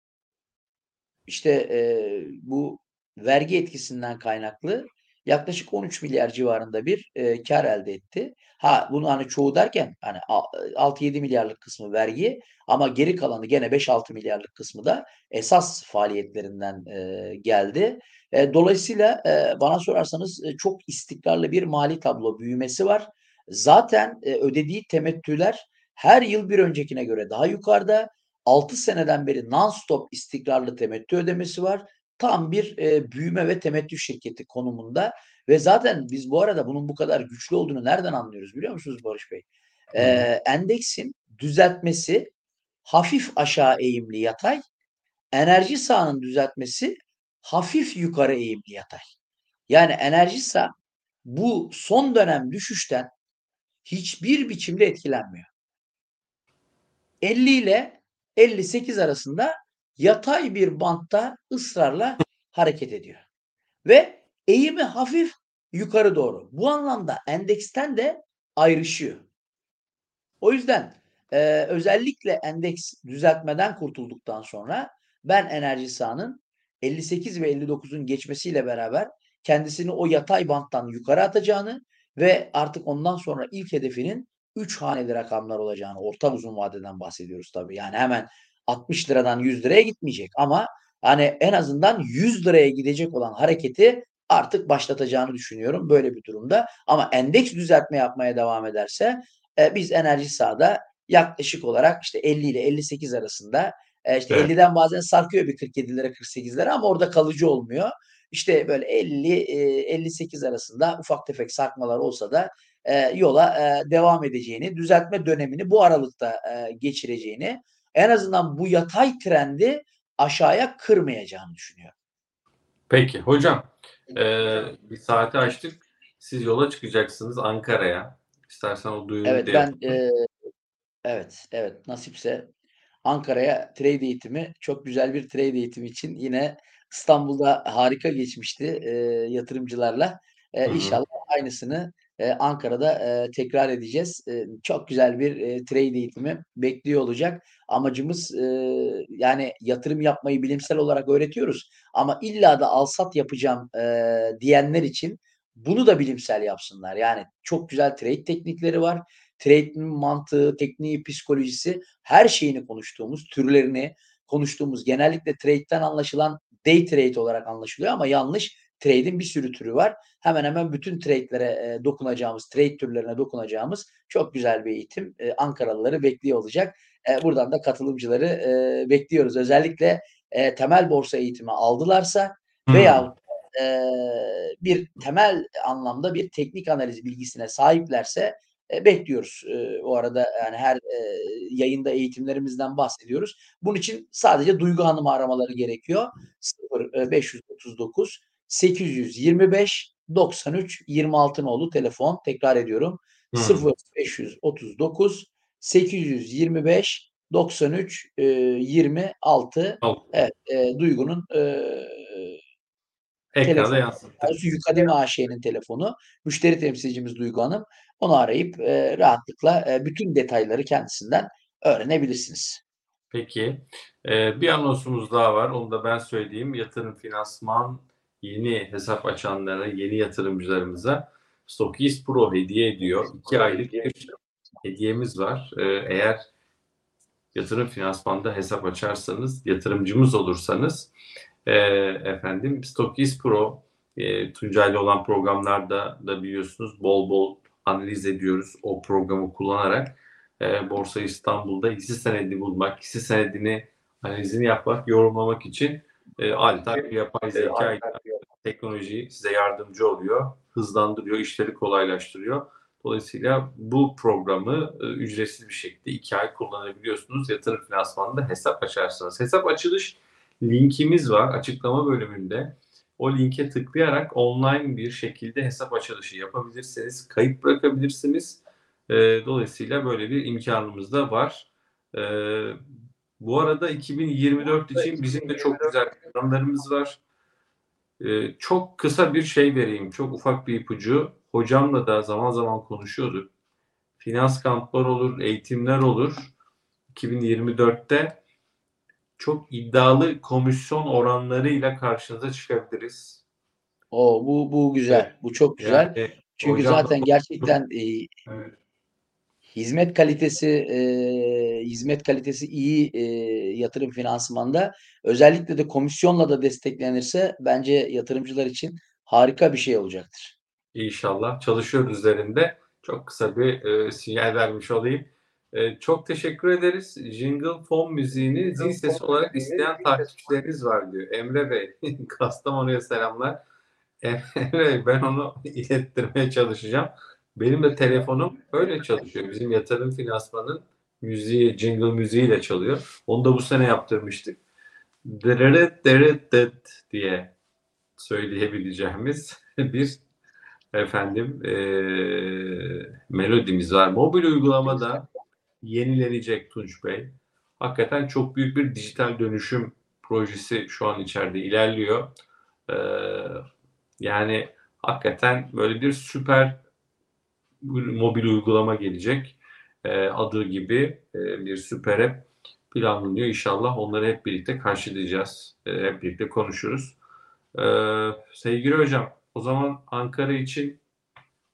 işte eee, bu vergi etkisinden kaynaklı yaklaşık 13 milyar civarında bir eee kar elde etti. Ha bunu hani çoğu derken hani a- 6-7 milyarlık kısmı vergi ama geri kalanı gene 5-6 milyarlık kısmı da esas faaliyetlerinden eee, geldi. E, dolayısıyla e, bana sorarsanız e, çok istikrarlı bir mali tablo büyümesi var. Zaten e, ödediği temettüler her yıl bir öncekine göre daha yukarıda. 6 seneden beri non-stop istikrarlı temettü ödemesi var. Tam bir e, büyüme ve temettü şirketi konumunda ve zaten biz bu arada bunun bu kadar güçlü olduğunu nereden anlıyoruz biliyor musunuz Barış Bey? E, endeksin düzeltmesi hafif aşağı eğimli yatay, enerji sahanın düzeltmesi hafif yukarı eğimli yatay. Yani enerji sağ bu son dönem düşüşten hiçbir biçimde etkilenmiyor. 50 ile 58 arasında yatay bir bantta ısrarla hareket ediyor. Ve eğimi hafif yukarı doğru. Bu anlamda endeksten de ayrışıyor. O yüzden e, özellikle endeks düzeltmeden kurtulduktan sonra ben enerji sahanın 58 ve 59'un geçmesiyle beraber kendisini o yatay banttan yukarı atacağını ve artık ondan sonra ilk hedefinin 3 haneli rakamlar olacağını, orta uzun vadeden bahsediyoruz tabii. Yani hemen 60 liradan 100 liraya gitmeyecek ama hani en azından 100 liraya gidecek olan hareketi artık başlatacağını düşünüyorum böyle bir durumda. Ama endeks düzeltme yapmaya devam ederse e, biz enerji sahada yaklaşık olarak işte 50 ile 58 arasında e, işte Evet. 50'den bazen sarkıyor bir 47'lere 48'lere ama orada kalıcı olmuyor. İşte böyle 50 e, 58 arasında ufak tefek sarkmalar olsa da e, yola e, devam edeceğini, düzeltme dönemini bu aralıkta e, geçireceğini, en azından bu yatay trendi aşağıya kırmayacağını düşünüyorum. Peki hocam Ee, bir saati açtık. Siz yola çıkacaksınız Ankara'ya. İstersen o duyuruyu Evet ben e, evet evet nasipse Ankara'ya trade eğitimi çok güzel bir trade eğitimi için yine İstanbul'da harika geçmişti e, yatırımcılarla. E, inşallah aynısını e, Ankara'da e, tekrar edeceğiz. E, çok güzel bir e, trade eğitimi bekliyor olacak. Amacımız e, yani yatırım yapmayı bilimsel olarak öğretiyoruz ama illa da alsat yapacağım diyenler için bunu da bilimsel yapsınlar. Yani çok güzel trade teknikleri var. Trade'in mantığı, tekniği, psikolojisi her şeyini konuştuğumuz, türlerini konuştuğumuz genellikle trade'den anlaşılan day trade olarak anlaşılıyor ama yanlış. Trade'in bir sürü türü var. Hemen hemen bütün trade'lere e, dokunacağımız, trade türlerine dokunacağımız çok güzel bir eğitim e, Ankaralıları bekliyor olacak. E, buradan da katılımcıları e, bekliyoruz. Özellikle e, temel borsa eğitimi aldılarsa Hı. veya e, bir temel anlamda bir teknik analiz bilgisine sahiplerse e, bekliyoruz. E, o arada yani her e, yayında eğitimlerimizden bahsediyoruz. Bunun için sadece Duygu Hanım'ı aramaları gerekiyor. 0 e, 539 825 93 26 nolu telefon. Tekrar ediyorum. Hı. 0 539 825 93 e, 26 Al. Evet, e, Duygu'nun e, Ekranda yansıttık. Yukademi AŞ'nin telefonu. Müşteri temsilcimiz Duygu Hanım. Onu arayıp e, rahatlıkla e, bütün detayları kendisinden öğrenebilirsiniz. Peki. Ee, bir anonsumuz daha var. Onu da ben söyleyeyim. Yatırım finansman yeni hesap açanlara, yeni yatırımcılarımıza Stokis Pro hediye ediyor. İki aylık bir hediyemiz var. Ee, eğer yatırım finansmanda hesap açarsanız, yatırımcımız olursanız e, efendim Stokis Pro e, Tuncay'la olan programlarda da biliyorsunuz bol bol analiz ediyoruz o programı kullanarak e, Borsa İstanbul'da hisse senedi bulmak, hisse senedini analizini yapmak, yorumlamak için e, adeta bir yapay zeka teknoloji size yardımcı oluyor, hızlandırıyor, işleri kolaylaştırıyor. Dolayısıyla bu programı e, ücretsiz bir şekilde iki ay kullanabiliyorsunuz. Yatırım finansmanında hesap açarsanız. Hesap açılış linkimiz var açıklama bölümünde. O linke tıklayarak online bir şekilde hesap açılışı yapabilirsiniz. Kayıt bırakabilirsiniz. E, dolayısıyla böyle bir imkanımız da var. E, bu arada 2024 için bizim de çok güzel planlarımız var. E, çok kısa bir şey vereyim. Çok ufak bir ipucu. Hocamla da zaman zaman konuşuyorduk. Finans kamplar olur, eğitimler olur. 2024'te çok iddialı komisyon oranlarıyla karşınıza çıkabiliriz. O bu bu güzel. Bu çok güzel. Yani Çünkü hocam- zaten gerçekten e, Evet. Hizmet kalitesi e, hizmet kalitesi iyi e, yatırım finansmanda özellikle de komisyonla da desteklenirse bence yatırımcılar için harika bir şey olacaktır. İnşallah çalışıyoruz üzerinde. Çok kısa bir e, sinyal vermiş olayım. E, çok teşekkür ederiz. Jingle fon müziğini zil sesi olarak isteyen takipçileriniz var diyor. Emre Bey, *laughs* Kastamonu'ya selamlar. *laughs* Emre Bey, ben onu *laughs* ilettirmeye çalışacağım. Benim de telefonum öyle çalışıyor. Bizim yatırım finansmanın müziği, jingle müziğiyle çalıyor. Onu da bu sene yaptırmıştık. Dırırıt dırıt dıt diye söyleyebileceğimiz *laughs* bir efendim eee, melodimiz var. Mobil uygulamada yenilenecek Tunç Bey. Hakikaten çok büyük bir dijital dönüşüm projesi şu an içeride ilerliyor. Eee, yani hakikaten böyle bir süper mobil uygulama gelecek. Eee, adı gibi eee, bir süper app planlanıyor. İnşallah onları hep birlikte karşılayacağız. Eee, hep birlikte konuşuruz. Eee, sevgili hocam, o zaman Ankara için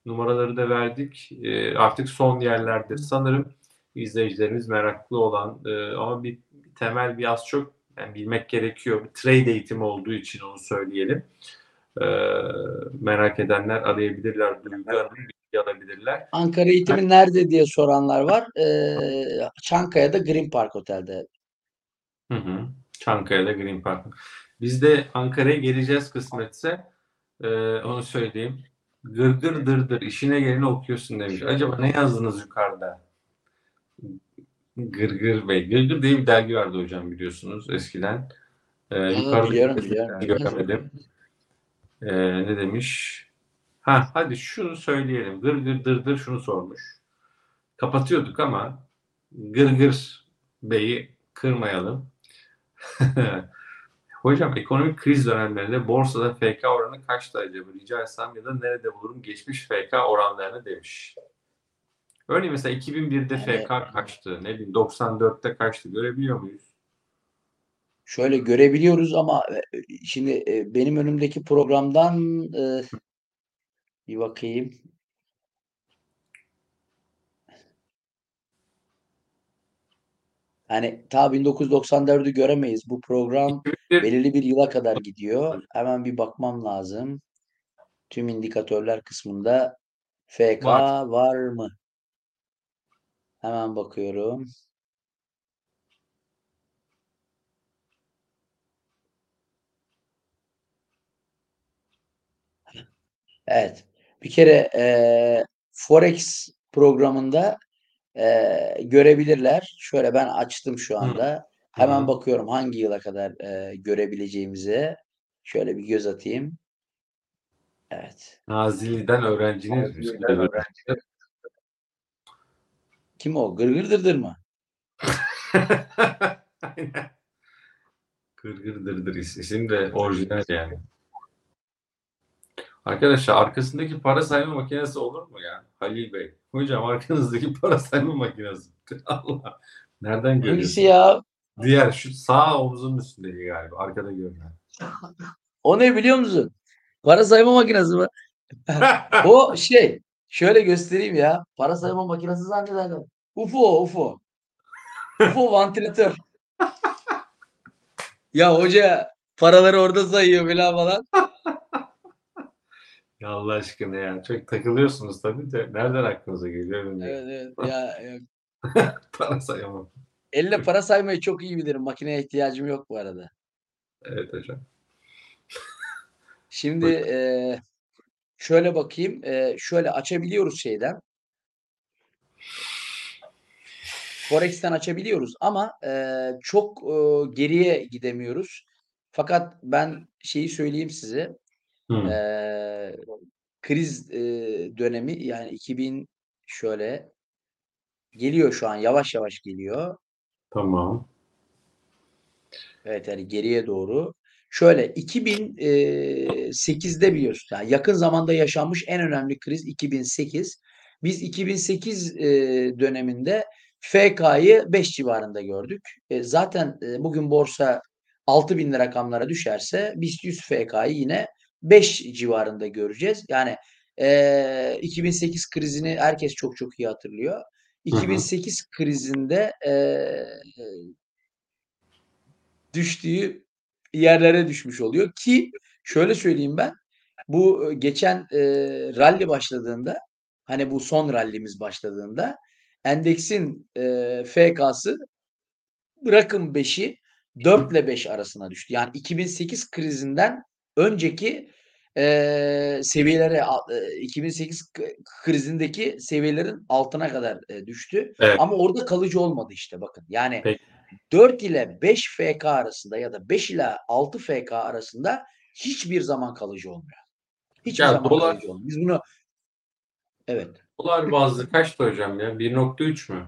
numaraları da verdik. Eee, artık son yerlerdir sanırım izleyicilerimiz meraklı olan eee, ama bir, temel bir az çok yani bilmek gerekiyor. Bir trade eğitimi olduğu için onu söyleyelim. Eee, merak edenler arayabilirler, Duygu alabilirler. Ankara eğitimi nerede diye soranlar var. Ee, Çankaya'da Green Park Otel'de. Hı hı. Çankaya'da Green Park. Biz de Ankara'ya geleceğiz kısmetse. Ee, onu söyleyeyim. Gırgır dırdır işine geleni okuyorsun demiş. Acaba ne yazdınız yukarıda? Gırgır Bey. Gırgır diye bir dergi vardı hocam biliyorsunuz eskiden. Ee, yukarıda biliyorum, biliyorum. göremedim. Ee, ne demiş? Ha hadi şunu söyleyelim. Gır gır dır dır şunu sormuş. Kapatıyorduk ama gır gır beyi kırmayalım. *laughs* Hocam ekonomik kriz dönemlerinde borsada FK oranı kaçtı acaba rica etsem ya da nerede bulurum geçmiş FK oranlarını demiş. Örneğin mesela 2001'de Yani- FK kaçtı? Ne bileyim 94'te kaçtı? Görebiliyor muyuz? Şöyle görebiliyoruz ama e, şimdi e, benim önümdeki programdan e, bir bakayım. Yani ta 1994'ü göremeyiz. Bu program 2001 belirli bir yıla kadar gidiyor. Hemen bir bakmam lazım. Tüm indikatörler kısmında FK Var. var mı? Hemen bakıyorum. Evet. Bir kere eee, Forex programında eee, görebilirler. Şöyle ben açtım şu anda. Hemen Hı. bakıyorum hangi yıla kadar eee, görebileceğimize. Şöyle bir göz atayım. Evet. Nazilli'den öğrenciniz mi? Kim o? Gırgır dırdır mı? *laughs* Aynen. Gırgır dırdır is- isim de orijinal yani. Arkadaşlar arkasındaki para sayma makinesi olur mu ya? Halil Bey. Hocam arkanızdaki *laughs* para sayma makinesi. Allah. Nereden Hangisi görüyorsun? ya? Diğer şu sağ omzunun üstündeki galiba. Arkada görünen. O ne biliyor musun? Para sayma makinesi mi? *laughs* O şey. Şöyle göstereyim ya. Para sayma makinesi zannederler. UFO, UFO. UFO vantilatör. *laughs* Ya hoca paraları orada sayıyor falan falan. Ya Allah aşkına ya. Çok takılıyorsunuz tabii de. Nereden aklınıza geliyor bilmiyorum. Evet evet. Ya, *laughs* ya. Para sayamam. Elle para saymayı çok iyi bilirim. Makineye ihtiyacım yok bu arada. Evet hocam. Şimdi eee, şöyle bakayım. Eee, şöyle açabiliyoruz şeyden. Forex'ten açabiliyoruz ama eee, çok eee, geriye gidemiyoruz. Fakat ben şeyi söyleyeyim size. Hı. Eee, kriz eee, dönemi yani 2000 şöyle geliyor şu an yavaş yavaş geliyor. Tamam. Evet yani geriye doğru. Şöyle 2008'de biliyorsun. Yani yakın zamanda yaşanmış en önemli kriz 2008. Biz 2008 e, döneminde FK'yı 5 civarında gördük. E, zaten bugün borsa 6000 lira rakamlara düşerse BIST 100 FK'yı yine 5 civarında göreceğiz. Yani e, 2008 krizini herkes çok çok iyi hatırlıyor. 2008 krizinde e, düştüğü yerlere düşmüş oluyor ki şöyle söyleyeyim ben bu geçen e, rally başladığında hani bu son rallimiz başladığında endeksin e, FK'sı bırakın 5'i 4 ile 5 arasına düştü. Yani 2008 krizinden önceki e, seviyelere a- e, 2008 k- krizindeki seviyelerin altına kadar e, düştü. Evet. Ama orada kalıcı olmadı işte bakın. Yani Peki. 4 ile 5 FK arasında ya da 5 ile 6 FK arasında hiçbir zaman kalıcı olmuyor. Hiçbir Ya zaman dolar- kalıcı olmuyor. Biz bunu evet. Dolar bazlı kaçtı hocam ya? 1.3 mü?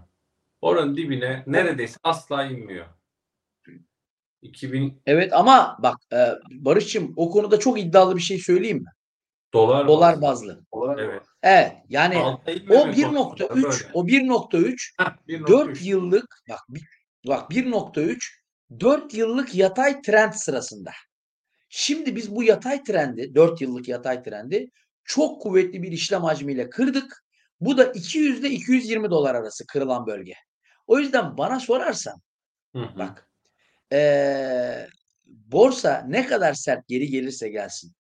Oranın dibine neredeyse asla inmiyor. 2000 Evet ama bak e, Barış'cığım o konuda çok iddialı bir şey söyleyeyim mi? dolar Dolar bazlı. bazlı. Evet. Evet yani o inmeme konusunda 1.3 böyle. o 1.3 Heh, 1.3. 4 yıllık bak bir- bak 1.3 4 yıllık yatay trend sırasında. Şimdi biz bu yatay trendi 4 yıllık yatay trendi çok kuvvetli bir işlem hacmiyle kırdık. Bu da 200 ile 220 dolar arası kırılan bölge. O yüzden bana sorarsan Hı hı. bak eee, borsa ne kadar sert geri gelirse gelsin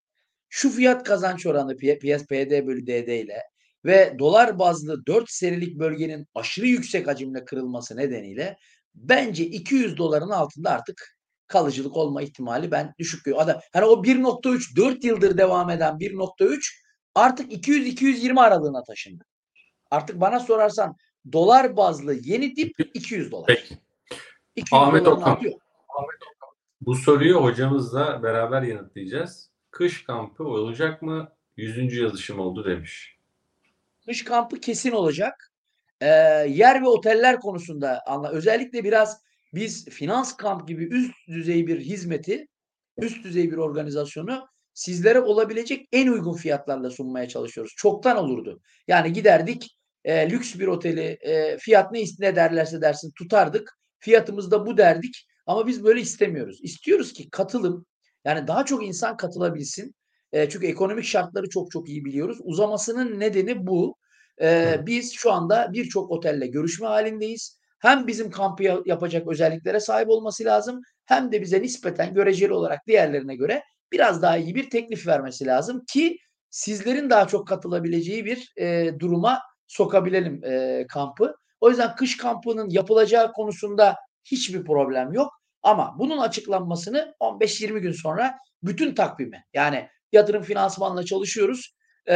şu fiyat kazanç oranı P- PS PD bölü DD ile ve dolar bazlı 4 serilik bölgenin aşırı yüksek hacimle kırılması nedeniyle bence 200 doların altında artık kalıcılık olma ihtimali ben düşük görüyorum. Ada- Hani o 1.3 4 yıldır devam eden 1.3 artık 200-220 aralığına taşındı. Artık bana sorarsan dolar bazlı yeni dip 200 dolar. Peki. 200 Ahmet Okan. altı yok. Bu soruyu hocamızla beraber yanıtlayacağız. kış kampı olacak mı? 100. yazışım oldu demiş. Kış kampı kesin olacak. Ee, yer ve oteller konusunda anla. Özellikle biraz biz finans kamp gibi üst düzey bir hizmeti, üst düzey bir organizasyonu sizlere olabilecek en uygun fiyatlarla sunmaya çalışıyoruz. Çoktan olurdu. Yani giderdik e, lüks bir oteli e, fiyat ne, ne derlerse dersin tutardık. Fiyatımız da bu derdik. Ama biz böyle istemiyoruz. İstiyoruz ki katılım yani daha çok insan katılabilsin. E, çünkü ekonomik şartları çok çok iyi biliyoruz. Uzamasının nedeni bu. E, biz şu anda birçok otelle görüşme halindeyiz. Hem bizim kampı ya- yapacak özelliklere sahip olması lazım hem de bize nispeten göreceli olarak diğerlerine göre biraz daha iyi bir teklif vermesi lazım ki sizlerin daha çok katılabileceği bir e, duruma sokabilelim e, kampı. O yüzden kış kampının yapılacağı konusunda hiçbir problem yok. Ama bunun açıklanmasını 15-20 gün sonra bütün takvimi yani yatırım finansmanla çalışıyoruz. E,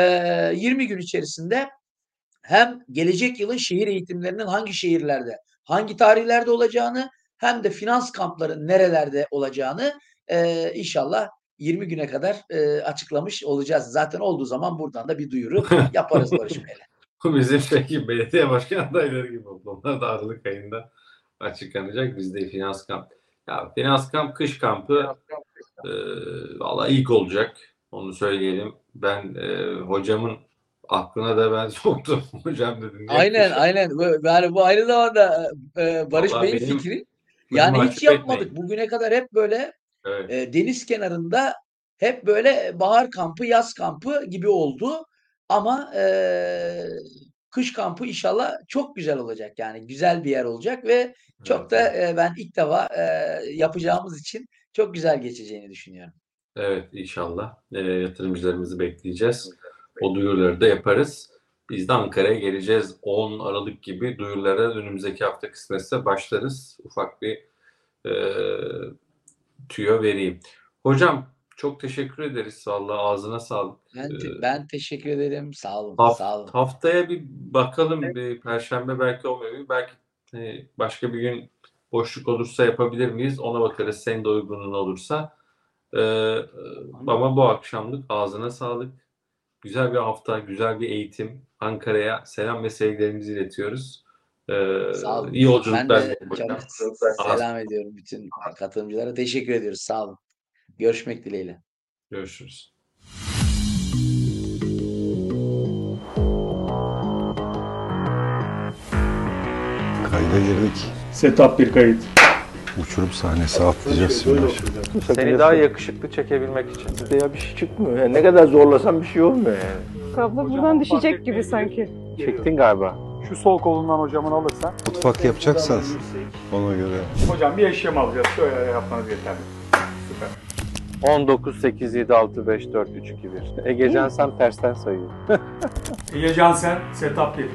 20 gün içerisinde hem gelecek yılın şehir eğitimlerinin hangi şehirlerde, hangi tarihlerde olacağını hem de finans kampların nerelerde olacağını e, inşallah 20 güne kadar e, açıklamış olacağız. Zaten olduğu zaman buradan da bir duyuru yaparız Barış Bey'le. *laughs* Bizim peki belediye başkan adayları gibi oldu. Onlar da Aralık ayında açıklanacak. Bizde finans kamp. Ya finans kamp, kış kampı e, valla ilk olacak. Onu söyleyelim. Ben e, hocamın aklına da ben *laughs* soktum. Hocam dedim. Aynen aynen. Bu- Yani bu aynı zamanda e, Barış Vallahi Bey'in benim fikri. Yani hiç yapmadık. etmeyin. Bugüne kadar hep böyle Evet. e, deniz kenarında hep böyle bahar kampı, yaz kampı gibi oldu. Ama e, kış kampı inşallah çok güzel olacak. Yani güzel bir yer olacak ve çok da e, ben ilk defa e, yapacağımız için çok güzel geçeceğini düşünüyorum. Evet inşallah e, yatırımcılarımızı bekleyeceğiz. O duyuruları da yaparız. Biz de Ankara'ya geleceğiz. 10 Aralık gibi duyurulara önümüzdeki hafta kısmetse başlarız. Ufak bir e, tüyo vereyim. Hocam çok teşekkür ederiz. Vallahi ağzına sağlık. Ben, te- Ee, ben teşekkür ederim. Sağ olun. Haft- Sağ olun. Haftaya bir bakalım. Bir Perşembe belki olmuyor. Belki e, başka bir gün boşluk olursa yapabilir miyiz? Ona bakarız. Senin de uygunluğun olursa. Ee, ama bu akşamlık ağzına sağlık. Güzel bir hafta, güzel bir eğitim. Ankara'ya selam ve sevgilerimizi iletiyoruz. Ee, Sağ olun. iyi yolculuklar Ben de dilerim hocam. çok selam ediyorum bütün katılımcılara. Teşekkür ediyoruz. Sağ olun. Görüşmek dileğiyle. Görüşürüz. Kayda girdik. Setup bir kayıt. Uçurum sahnesi atlayacağız şimdi. Seni daha yakışıklı çekebilmek için. Ya bir şey çıkmıyor. Yani ne kadar zorlasam bir şey olmuyor yani. Kablo buradan düşecek gibi sanki. Çektin galiba. Şu sol kolundan hocamın alırsan. Mutfak yapacaksanız ona göre. Hocam bir eşyam alacağız. Şöyle yapmanız yeterli. Süper. 19, 8, 7, 6, 5, 4, 3, 2, 1. Egecan sen tersten sayıyor. İyi *laughs* Cansen, setup 1.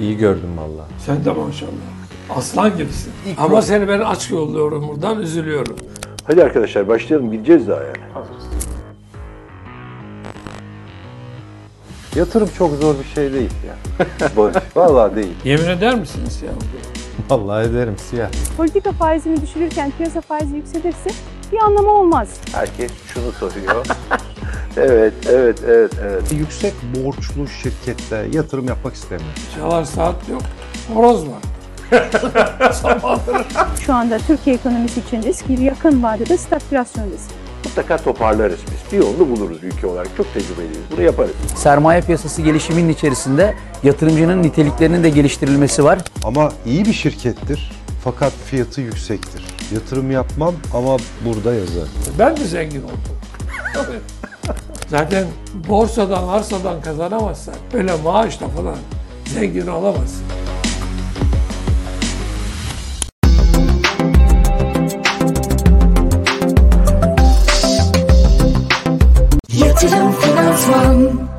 İyi gördüm valla. Sen de maşallah. Aslan gibisin. Ama seni ben aç yolluyorum buradan üzülüyorum. Hadi arkadaşlar başlayalım. Gideceğiz daha yani. Hazırız. Yatırım çok zor bir şey değil ya. *laughs* Barış, Vallahi değil. Yemin eder misiniz ya? Vallahi ederim siyah. Politika faizini düşürürken piyasa faizi yükselirse bir anlamı olmaz. Herkes şunu soruyor. *laughs* evet, evet, evet, evet. Yüksek borçlu şirkette yatırım yapmak istemiyorum. Çalar saat yok. Horoz var. *laughs* Şu anda Türkiye ekonomisi için risk bir yakın vadede stagflasyon riski. Mutlaka toparlarız biz. Bir yolunu buluruz ülke olarak. Çok tecrübeliyiz. Bunu yaparız. Sermaye piyasası gelişiminin içerisinde yatırımcının niteliklerinin de geliştirilmesi var. Ama iyi bir şirkettir fakat fiyatı yüksektir. Yatırım yapmam ama burada yazar. Ben de zengin oldum. Zaten borsadan, arsadan kazanamazsan öyle maaşla falan zengin olamazsın. Yatırım Finansman